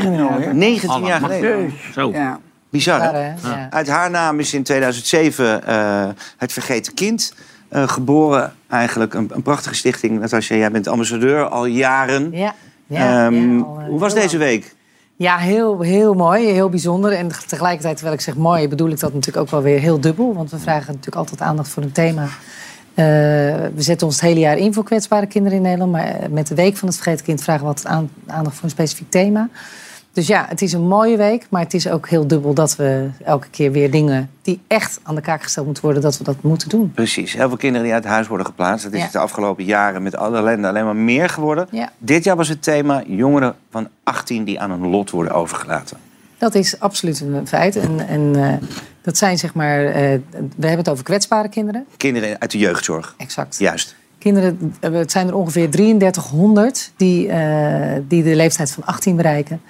A: 19 jaar geleden.
F: Zo.
E: Ja.
A: Bizar, hè? Uit haar naam is in 2007 eh, het Vergeten Kind eh, geboren. Eigenlijk een, een prachtige stichting. Natasja, jij bent ambassadeur al jaren.
B: Ja. Ja,
A: Ehm,
B: ja, al, eh,
A: hoe was deze week?
B: Ja, heel, heel mooi, heel bijzonder. En tegelijkertijd, terwijl ik zeg mooi, bedoel ik dat natuurlijk ook wel weer heel dubbel. Want we vragen natuurlijk altijd aandacht voor een thema. Eh, we zetten ons het hele jaar in voor kwetsbare kinderen in Nederland. Maar eh, met de Week van het Vergeten Kind vragen we altijd aan- aandacht voor een specifiek thema. Dus ja, het is een mooie week. Maar het is ook heel dubbel dat we elke keer weer dingen die echt aan de kaak gesteld moeten worden, dat we dat moeten doen.
A: Precies, heel veel kinderen die uit huis worden geplaatst. Dat is
B: Ja.
A: de afgelopen jaren met alle ellende alleen maar meer geworden.
B: Ja.
A: Dit jaar was het thema jongeren van 18 die aan hun lot worden overgelaten.
B: Dat is absoluut een feit. En, en eh, dat zijn zeg maar, eh, we hebben het over kwetsbare kinderen.
A: Kinderen uit de jeugdzorg.
B: Exact.
A: Juist.
B: Kinderen, eh, het zijn er ongeveer 3300 die, die de leeftijd van 18 bereiken.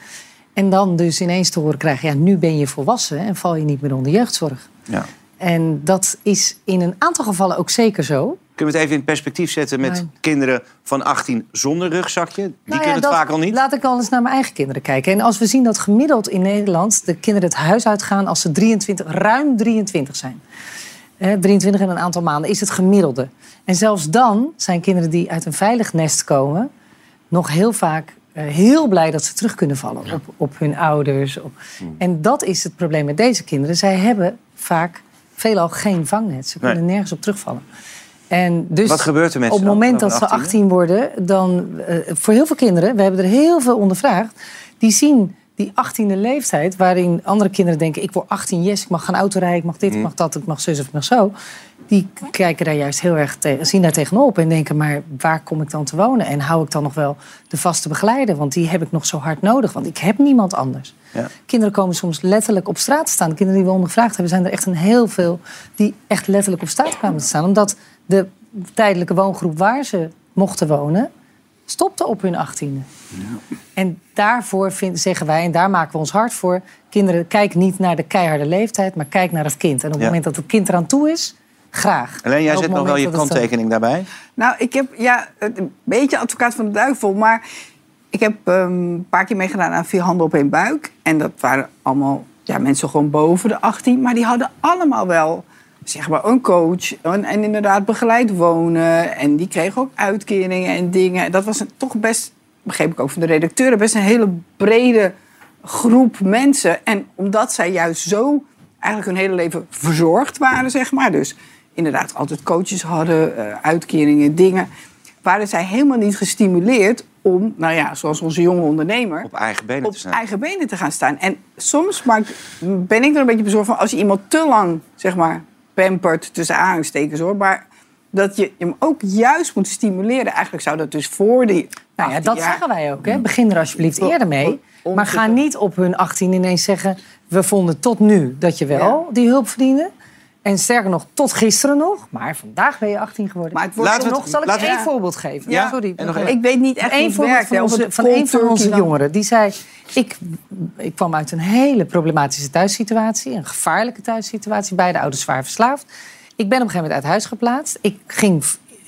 B: En dan dus ineens te horen krijgen, ja, nu ben je volwassen en val je niet meer onder jeugdzorg.
A: Ja.
B: En dat is in een aantal gevallen ook zeker zo.
A: Kunnen we het even in perspectief zetten met
B: Nee.
A: kinderen van 18 zonder rugzakje? Die
B: Nou ja,
A: kunnen het
B: dat-
A: vaak al niet.
B: Laat ik al eens naar mijn eigen kinderen kijken. En als we zien dat gemiddeld in Nederland de kinderen het huis uitgaan als ze 23, ruim 23 zijn. Eh, 23 in een aantal maanden is het gemiddelde. En zelfs dan zijn kinderen die uit een veilig nest komen nog heel vaak eh, heel blij dat ze terug kunnen vallen op, op hun ouders. Op...
A: Hmm.
B: En dat is het probleem met deze kinderen. Zij hebben vaak veelal geen vangnet. Ze kunnen
A: Nee.
B: nergens op terugvallen. En dus
A: Wat gebeurt er met
B: op het moment dat ze
A: 18?
B: 18 worden, dan eh, voor heel veel kinderen, we hebben er heel veel ondervraagd, die zien die 18e leeftijd, waarin andere kinderen denken: ik word 18, yes, ik mag gaan autorijden, ik mag dit, ik mag dat, ik mag zus of ik mag zo. Die kijken daar juist heel erg tegen, zien daar tegenop en denken: maar waar kom ik dan te wonen? En hou ik dan nog wel de vaste begeleider? Want die heb ik nog zo hard nodig, want ik heb niemand anders.
A: Ja.
B: Kinderen komen soms letterlijk op straat te staan. De kinderen die we ondervraagd hebben, zijn er echt een heel veel die echt letterlijk op straat kwamen te staan. Omdat de tijdelijke woongroep waar ze mochten wonen, stopte op hun achttiende. En daarvoor vind, zeggen wij, en daar maken we ons hard voor... kinderen, kijk niet naar de keiharde leeftijd, maar kijk naar het kind. En op het
A: Ja.
B: moment dat het kind eraan toe is, graag.
A: Alleen jij zet nog wel je
B: het,
A: kanttekening daarbij.
E: Nou, ik heb ja, een beetje advocaat van de duivel, maar ik heb ehm, een paar keer meegedaan aan vier handen op één buik. En dat waren allemaal ja, mensen gewoon boven de 18, maar die hadden allemaal wel zeg maar een coach en, en inderdaad begeleid wonen. En die kregen ook uitkeringen en dingen. Dat was een, toch best, begreep ik ook van de redacteuren, best een hele brede groep mensen. En omdat zij juist zo eigenlijk hun hele leven verzorgd waren, zeg maar. Dus inderdaad altijd coaches hadden, eh, uitkeringen, dingen. Waren zij helemaal niet gestimuleerd om, nou ja, zoals onze jonge ondernemer...
A: Op eigen benen
E: op
A: te staan.
E: eigen benen te gaan staan. En soms maak, ben ik er een beetje bezorgd van... als je iemand te lang, zeg maar, pampert, tussen aanhalingstekens hoor... maar dat je hem ook juist moet stimuleren. Eigenlijk zou dat dus voor die.
B: Nou ja,
E: 18
B: dat
E: jaar-
B: zeggen wij ook. Hè. Begin er alsjeblieft eerder mee. Maar ga niet op hun 18 ineens zeggen... we vonden tot nu dat je wel die hulp verdiende. En sterker nog, tot gisteren nog. Maar vandaag ben je 18 geworden. Maar
E: wordt
B: laten we
E: ook
B: nog, zal ik één
E: Ja.
B: voorbeeld geven?
E: Ja.
B: Sorry.
E: En nog Ik weet niet echt het
B: voorbeeld
E: werkt,
B: van onze,
E: het
B: van een van onze jongeren. Die zei, ik, ik kwam uit een hele problematische thuissituatie. Een gevaarlijke thuissituatie. Beide ouders zwaar verslaafd. Ik ben op een gegeven moment uit huis geplaatst. Ik ging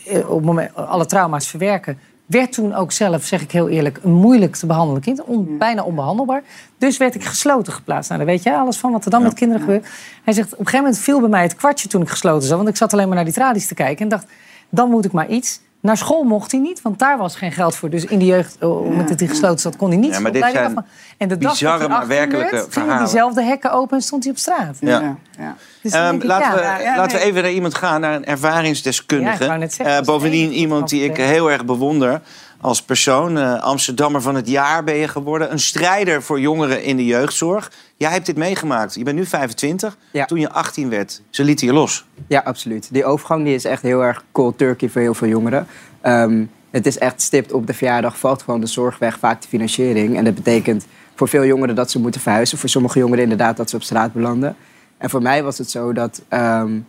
B: eh, op het moment alle trauma's verwerken. Werd toen ook zelf, zeg ik heel eerlijk, een moeilijk te behandelen kind. On- bijna onbehandelbaar. Dus werd ik gesloten geplaatst. Nou, dan weet jij alles van wat er dan met kinderen gebeurt. Hij zegt, op een gegeven moment viel bij mij het kwartje toen ik gesloten zat. Want ik zat alleen maar naar die tralies te kijken. En dacht, dan moet ik maar iets. Naar school mocht hij niet, want daar was geen geld voor. Dus in de jeugd, oh, op het hij gesloten zat, kon hij niet
A: Ja, maar dit zijn
B: afmaken. En de
A: bizarre,
B: hij
A: maar
B: 18
A: werkelijke
B: werd,
A: verhalen.
B: diezelfde hekken open en stond hij op straat.
A: Ja.
B: Dan
A: Ehm,
B: ik,
A: laten
B: ja.
A: we,
B: Ja, ja,
A: laten we even naar iemand gaan, naar een ervaringsdeskundige.
B: Ja, ik wou net zeggen,
A: Eh, bovendien iemand die ik heel erg bewonder als persoon. Eh, Amsterdammer van het jaar ben je geworden. Een strijder voor jongeren in de jeugdzorg. Jij hebt dit meegemaakt. Je bent nu 25. Toen je 18 werd, ze lieten je los.
Q: Ja, absoluut. Die overgang die is echt heel erg cold turkey voor heel veel jongeren. Ehm, het is echt stipt op de verjaardag valt gewoon de zorg weg, vaak de financiering. En dat betekent voor veel jongeren dat ze moeten verhuizen. Voor sommige jongeren inderdaad dat ze op straat belanden. En voor mij was het zo dat ehm,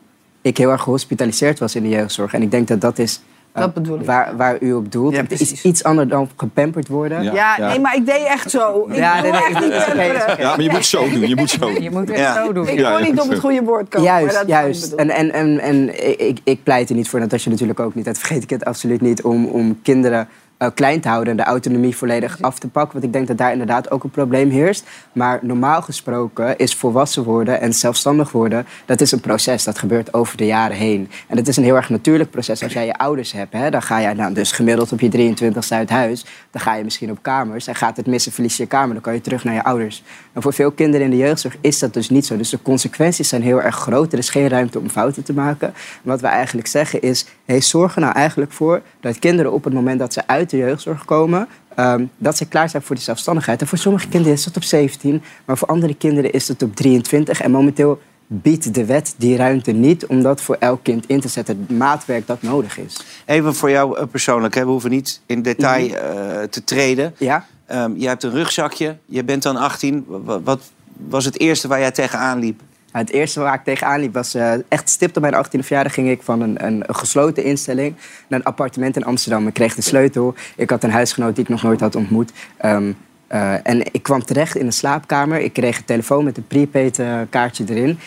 Q: ik heel erg gehospitaliseerd was in de jeugdzorg. En ik denk dat dat is
E: Dat bedoel ik.
Q: waar, waar u op doelt. het is iets anders dan gepamperd worden.
E: Ja, nee, maar ik deed echt zo. Ik
Q: Ja, nee,
E: echt niet pamperen.
C: Ja, maar je moet zo doen. Je moet zo doen.
B: Je moet echt
C: Ja.
B: zo doen.
E: Ik kon niet op het goede woord komen. maar
Q: Juist,
E: dat
Q: juist.
E: bedoel.
Q: En, en, en, en ik, ik pleit er niet voor, Natasja natuurlijk ook niet. Dat vergeet ik het absoluut niet, om, om kinderen eh, klein te houden en de autonomie volledig af te pakken. Want ik denk dat daar inderdaad ook een probleem heerst. Maar normaal gesproken is volwassen worden en zelfstandig worden, dat is een proces. Dat gebeurt over de jaren heen. En dat is een heel erg natuurlijk proces. Als jij je ouders hebt, hè, dan ga jij nou, dus gemiddeld op je 23ste uit huis. Dan ga je misschien op kamers. En gaat het missen, verlies je je kamer. Dan kan je terug naar je ouders. En voor veel kinderen in de jeugdzorg is dat dus niet zo. Dus de consequenties zijn heel erg groot. Er is geen ruimte om fouten te maken. En wat we eigenlijk zeggen is, hey, zorg er nou eigenlijk voor dat kinderen op het moment dat ze uit de jeugdzorg komen, ehm, dat ze klaar zijn voor die zelfstandigheid. En voor sommige kinderen is dat op 17, maar voor andere kinderen is het op 23. En momenteel biedt de wet die ruimte niet om dat voor elk kind in te zetten. Het maatwerk dat nodig is.
A: Even voor jou eh, persoonlijk, hè. we hoeven niet in detail
Q: Mhm.
A: eh, te treden.
Q: Ja.
A: Ehm, je hebt een rugzakje, je bent dan 18. Wa- Wat was het eerste waar jij tegenaan liep?
Q: Het eerste waar ik tegenaan liep was eh, echt stipt op mijn 18e verjaardag ging ik van een, een, een gesloten instelling naar een appartement in Amsterdam. Ik kreeg de sleutel. Ik had een huisgenoot die ik nog nooit had ontmoet. Ehm, eh, en ik kwam terecht in de slaapkamer. Ik kreeg een telefoon met een prepaid eh, kaartje erin.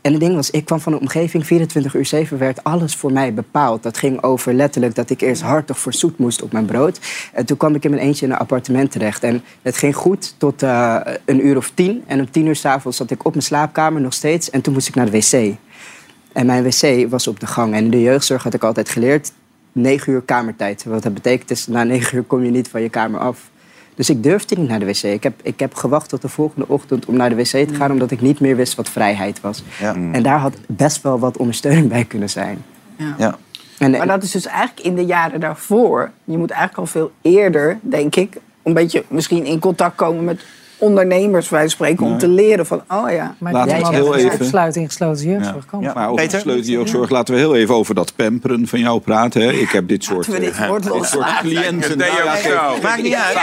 Q: En het ding was, ik kwam van een omgeving, 24 uur 7 werd alles voor mij bepaald. Dat ging over letterlijk dat ik eerst hartig voor zoet moest op mijn brood. En toen kwam ik in mijn eentje in een appartement terecht. En het ging goed tot eh, een uur of tien. En om tien uur s'avonds zat ik op mijn slaapkamer nog steeds. En toen moest ik naar de wc. En mijn wc was op de gang. En in de jeugdzorg had ik altijd geleerd, 9 uur kamertijd. Wat dat betekent is, na 9 uur kom je niet van je kamer af. Dus ik durfde niet naar de wc. Ik heb, ik heb gewacht tot de volgende ochtend om naar de wc te gaan... omdat ik niet meer wist wat vrijheid was.
A: Ja.
Q: En daar had best wel wat ondersteuning bij kunnen zijn.
A: Ja.
Q: En,
E: Maar dat is dus eigenlijk in de jaren daarvoor. Je moet eigenlijk al veel eerder, denk ik, een beetje misschien in contact komen met ondernemers, wij spreken, om
C: Nee.
E: te leren van, oh ja.
B: Maar
C: Laten we heel even-
B: opsluiting gesloten jeugdzorg kan.
C: Maar over gesloten jeugdzorg laten we heel even over dat pamperen van jou praten. Hè. Ik heb dit soort,
E: we dit
C: eh, dit soort cliënten. Nou
D: zo.
A: Maakt niet uit.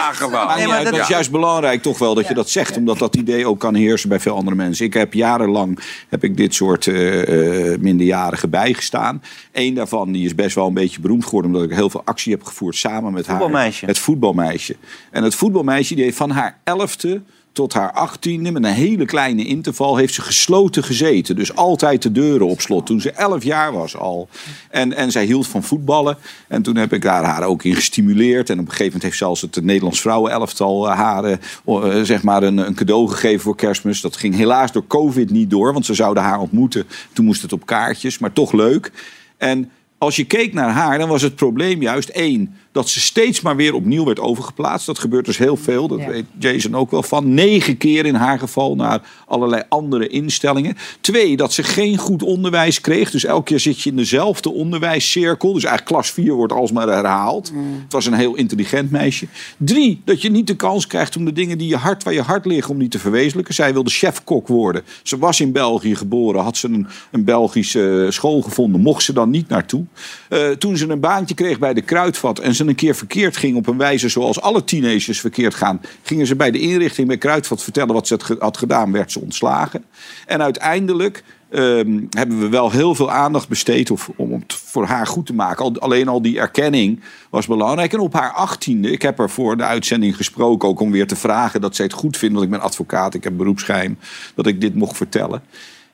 A: Nee, maar dat-
C: is juist belangrijk toch wel dat je dat zegt. Omdat dat idee ook kan heersen bij veel andere mensen. Ik heb jarenlang heb ik dit soort eh, eh, minderjarigen bijgestaan. Eén daarvan die is best wel een beetje beroemd geworden. Omdat ik heel veel actie heb gevoerd samen met haar.
A: Voetbalmeisje.
C: Het voetbalmeisje. En het voetbalmeisje die heeft van haar elfde tot haar achttiende, met een hele kleine interval, heeft ze gesloten gezeten. Dus altijd de deuren op slot. Toen ze elf jaar was al. En, en zij hield van voetballen. En toen heb ik daar haar ook in gestimuleerd. En op een gegeven moment heeft zelfs het Nederlands vrouwenelftal eh, haar eh, eh, zeg maar een, een cadeau gegeven voor kerstmis. Dat ging helaas door COVID niet door, want ze zouden haar ontmoeten. Toen moest het op kaartjes, maar toch leuk. En als je keek naar haar, dan was het probleem juist één... dat ze steeds maar weer opnieuw werd overgeplaatst. Dat gebeurt dus heel veel, dat weet Jason ook wel van. Negen keer in haar geval naar allerlei andere instellingen. Twee, dat ze geen goed onderwijs kreeg. Dus elke keer zit je in dezelfde onderwijscirkel. Dus eigenlijk klas 4 wordt alsmaar herhaald. Het was een heel intelligent meisje. Drie, dat je niet de kans krijgt om de dingen die je hart, waar je hart liggen, om die te verwezenlijken. Zij wilde chefkok worden. Ze was in België geboren, had ze een, een Belgische school gevonden, mocht ze dan niet naartoe. Eh, toen ze een baantje kreeg bij de Kruidvat en ze een keer verkeerd ging op een wijze zoals alle teenagers verkeerd gaan, gingen ze bij de inrichting bij Kruidvat vertellen wat ze had ge- had gedaan, werd ze ontslagen. En uiteindelijk ehm, hebben we wel heel veel aandacht besteed of, om het voor haar goed te maken. Al, alleen al die erkenning was belangrijk. En op haar achttiende, ik heb er voor de uitzending gesproken... ook om weer te vragen dat zij het goed vindt... want ik ben advocaat, ik heb beroepsgeheim... dat ik dit mocht vertellen.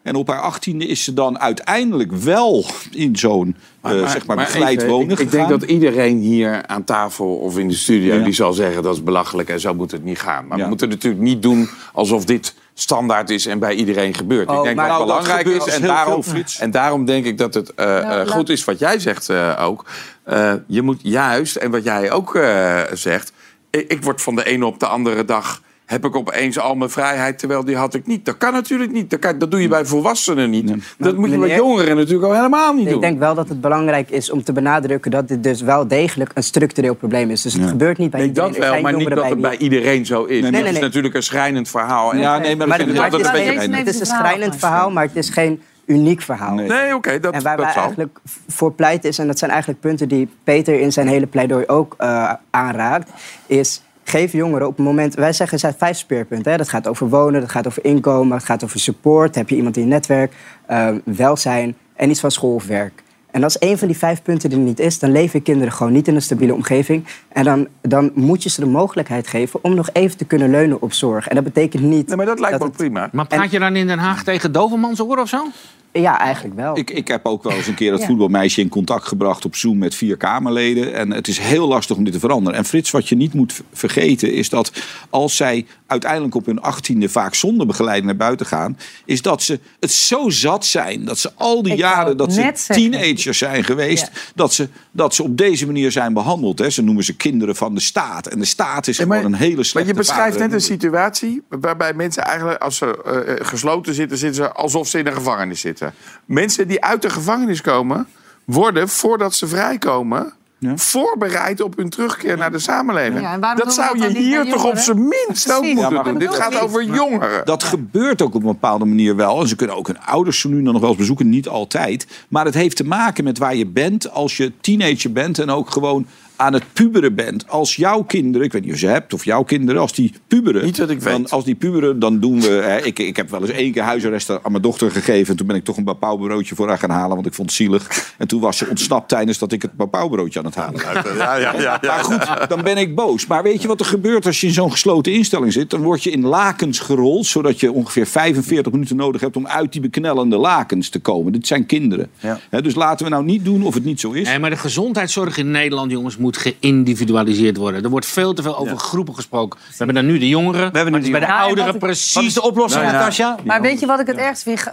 C: En op haar achttiende is ze dan uiteindelijk wel in zo'n eh, zeg maar, begeleid
D: even,
C: wonen
D: ik, ik denk dat iedereen hier aan tafel of in de studio...
C: Ja.
D: die zal zeggen dat is belachelijk en zo moet het niet gaan. Maar
C: Ja.
D: we moeten natuurlijk niet doen alsof dit standaard is en bij iedereen gebeurt.
C: Oh,
D: ik denk
C: maar
D: wat
C: nou, dat
D: belangrijk is en daarom, en daarom denk ik dat het eh, eh,
C: laat-
D: goed is wat jij zegt eh, ook. Eh, je moet juist, en wat jij ook eh, zegt... Ik, ik word van de ene op de andere dag... heb ik opeens al mijn vrijheid, terwijl die had ik niet. Dat kan natuurlijk niet. Dat, kan, dat doe je bij volwassenen niet. Dat moet je bij jongeren natuurlijk al helemaal niet
Q: Ik
D: doen.
Q: denk wel dat het belangrijk is om te benadrukken dat dit dus wel degelijk een structureel probleem is. Dus het
D: Ja.
Q: gebeurt niet bij
D: Nee,
Q: iedereen.
D: dat wel, maar niet dat het bij iedereen zo is.
Q: Nee,
D: dat
Q: nee,
D: is
Q: nee.
D: natuurlijk een schrijnend verhaal. En
C: Ja, nee, maar
Q: het,
C: ik
Q: maar het
C: altijd
Q: is
C: een beetje
Q: het is een schrijnend verhaal, maar het is geen uniek verhaal.
D: Nee, oké, dat,
Q: en waar
D: dat
Q: wij
D: zal.
Q: eigenlijk voor pleit is, en dat zijn eigenlijk punten die Peter in zijn hele pleidooi ook eh, aanraakt, is geef jongeren op het moment... Wij zeggen, er zijn vijf speerpunten. Hè? Dat gaat over wonen, dat gaat over inkomen, dat gaat over support. Heb je iemand in je netwerk, eh, welzijn en iets van school of werk. En als één van die vijf punten er niet is, dan leven kinderen gewoon niet in een stabiele omgeving. En dan, dan moet je ze de mogelijkheid geven om nog even te kunnen leunen op zorg. En dat betekent niet. Nee,
D: maar dat lijkt
Q: me
D: prima.
F: Maar praat je dan in Den Haag tegen Dovermans oor of zo?
Q: Ja, eigenlijk wel.
C: Ik, ik heb ook wel eens een keer dat
F: Ja.
C: voetbalmeisje in contact gebracht op Zoom met vier Kamerleden. En het is heel lastig om dit te veranderen. En Frits, wat je niet moet vergeten is dat als zij uiteindelijk op hun achttiende vaak zonder begeleiding naar buiten gaan, is dat ze het zo zat zijn dat ze al die
B: Ik
C: jaren dat ze teenagers zijn geweest, dat, ze, dat ze op deze manier zijn behandeld. Hè. Ze noemen ze kinderen van de staat. En de staat is gewoon een hele slechte
D: Maar je beschrijft net een situatie waarbij mensen eigenlijk, als ze eh, gesloten zitten, zitten ze alsof ze in een gevangenis zitten. Mensen die uit de gevangenis komen, worden voordat ze vrijkomen. Voorbereid op hun terugkeer naar de samenleving.
C: Ja,
D: dat zou je hier toch op zijn minst ook moeten
C: Ja, maar
D: doen. Dit gaat over jongeren.
C: Dat gebeurt ook op een bepaalde manier wel. En ze kunnen ook hun ouders nu dan nog wel eens bezoeken. Niet altijd. Maar het heeft te maken met waar je bent als je teenager bent. En ook gewoon aan het puberen bent. Als jouw kinderen, ik weet niet of je ze hebt, of jouw kinderen, als die puberen. Niet
D: dat ik
C: Dan, als die puberen, dan doen we. Hè, ik, ik heb wel eens één keer huisarrest aan mijn dochter gegeven. En toen ben ik toch een bapauwbroodje voor haar gaan halen. Want ik vond het zielig. En toen was ze ontsnapt tijdens dat ik het bapauwbroodje aan het halen was.
D: Ja, ja, ja, ja.
C: Maar goed, dan ben ik boos. Maar weet je wat er gebeurt als je in zo'n gesloten instelling zit? Dan word je in lakens gerold, zodat je ongeveer 45 minuten nodig hebt om uit die beknellende lakens te komen. Dit zijn kinderen. Hè, dus laten we nou niet doen of het niet zo is.
F: Nee, maar de gezondheidszorg in Nederland, jongens, moet geïndividualiseerd worden. Er wordt veel te veel over groepen gesproken. We hebben dan nu de jongeren, we hebben
A: nu
F: bij
A: de
F: de
A: jongeren.
F: ouderen precies...
A: wat is de oplossing,
F: Nou ja.
A: Natasja?
B: Maar weet je wat ik het ergst vind?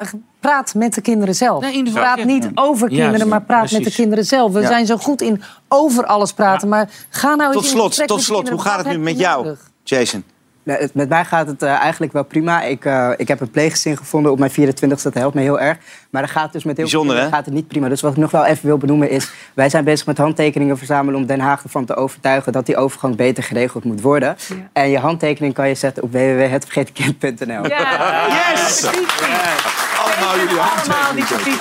B: Praat met de kinderen zelf.
F: individueel,
B: praat niet
F: Ja.
B: over kinderen, maar praat met de kinderen zelf. We
A: Ja.
B: zijn zo goed in over alles praten. Maar ga nou eens
A: Tot
B: in
A: slot,
B: gesprek
A: tot
B: met de
A: slot. Hoe gaat het nu met jou,
B: nodig?
A: Jason?
Q: Met mij gaat het eh, eigenlijk wel prima. Ik, eh, ik heb een pleeggezin gevonden op mijn 24 Dat helpt me heel erg. Maar dat gaat dus met heel
A: Bijzonder,
Q: veel
A: hè?
Q: gaat het niet prima. Dus wat ik nog wel even wil benoemen is... wij zijn bezig met handtekeningen verzamelen... om Den Haag ervan te overtuigen dat die overgang beter geregeld moet worden. En je handtekening kan je zetten op www.hetvergetenkind.nl.
A: Yes! Allemaal jullie handtekeningen.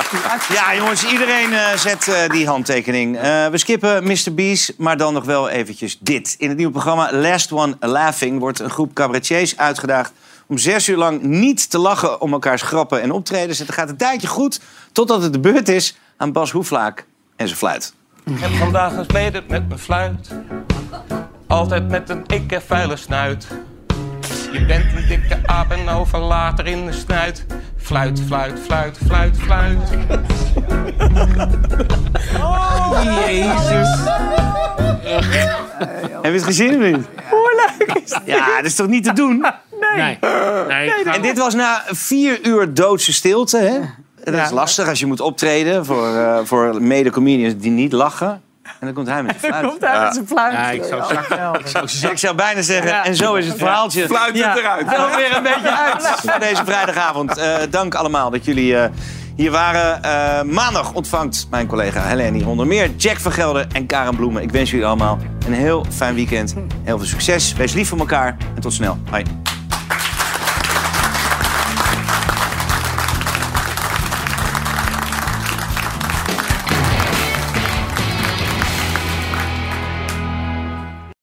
A: Ja, jongens, iedereen eh, zet eh, die handtekening. Eh, we skippen Mr. Beast, maar dan nog wel eventjes dit. In het nieuwe programma Last One Laughing wordt een groep cabaretiers uitgedaagd... om zes uur lang niet te lachen om elkaars grappen en optredens. Het gaat een tijdje goed, totdat het de beurt is aan Bas Hoeflaak en zijn fluit.
R: Ik heb vandaag gesmeden met mijn fluit. Altijd met een ikke vuile snuit. Je bent een dikke aap en over later in de snuit. Fluit, fluit, fluit, fluit, fluit.
A: Oh, Jezus. Heb je het gezien of niet? Hoe leuk is dit? Ja, dat is toch niet te doen?
F: Nee. nee.
A: En dit was na vier uur doodse stilte. Hè? Dat is lastig als je moet optreden voor, eh, voor mede-comedians die niet lachen. En dan komt hij met zijn fluit.
M: komt hij met zijn fluit.
F: Ja, ik zou. Ik zou
A: Ik zou bijna zeggen, en zo is het verhaaltje.
D: Fluit het eruit.
A: Wel weer een beetje uit voor deze vrijdagavond. Eh, dank allemaal dat jullie eh, hier waren. Eh, maandag ontvangt mijn collega Helene onder meer Jack van Gelder en Karen Bloemen. Ik wens jullie allemaal een heel fijn weekend. Heel veel succes. Wees lief voor elkaar en tot snel. Bye.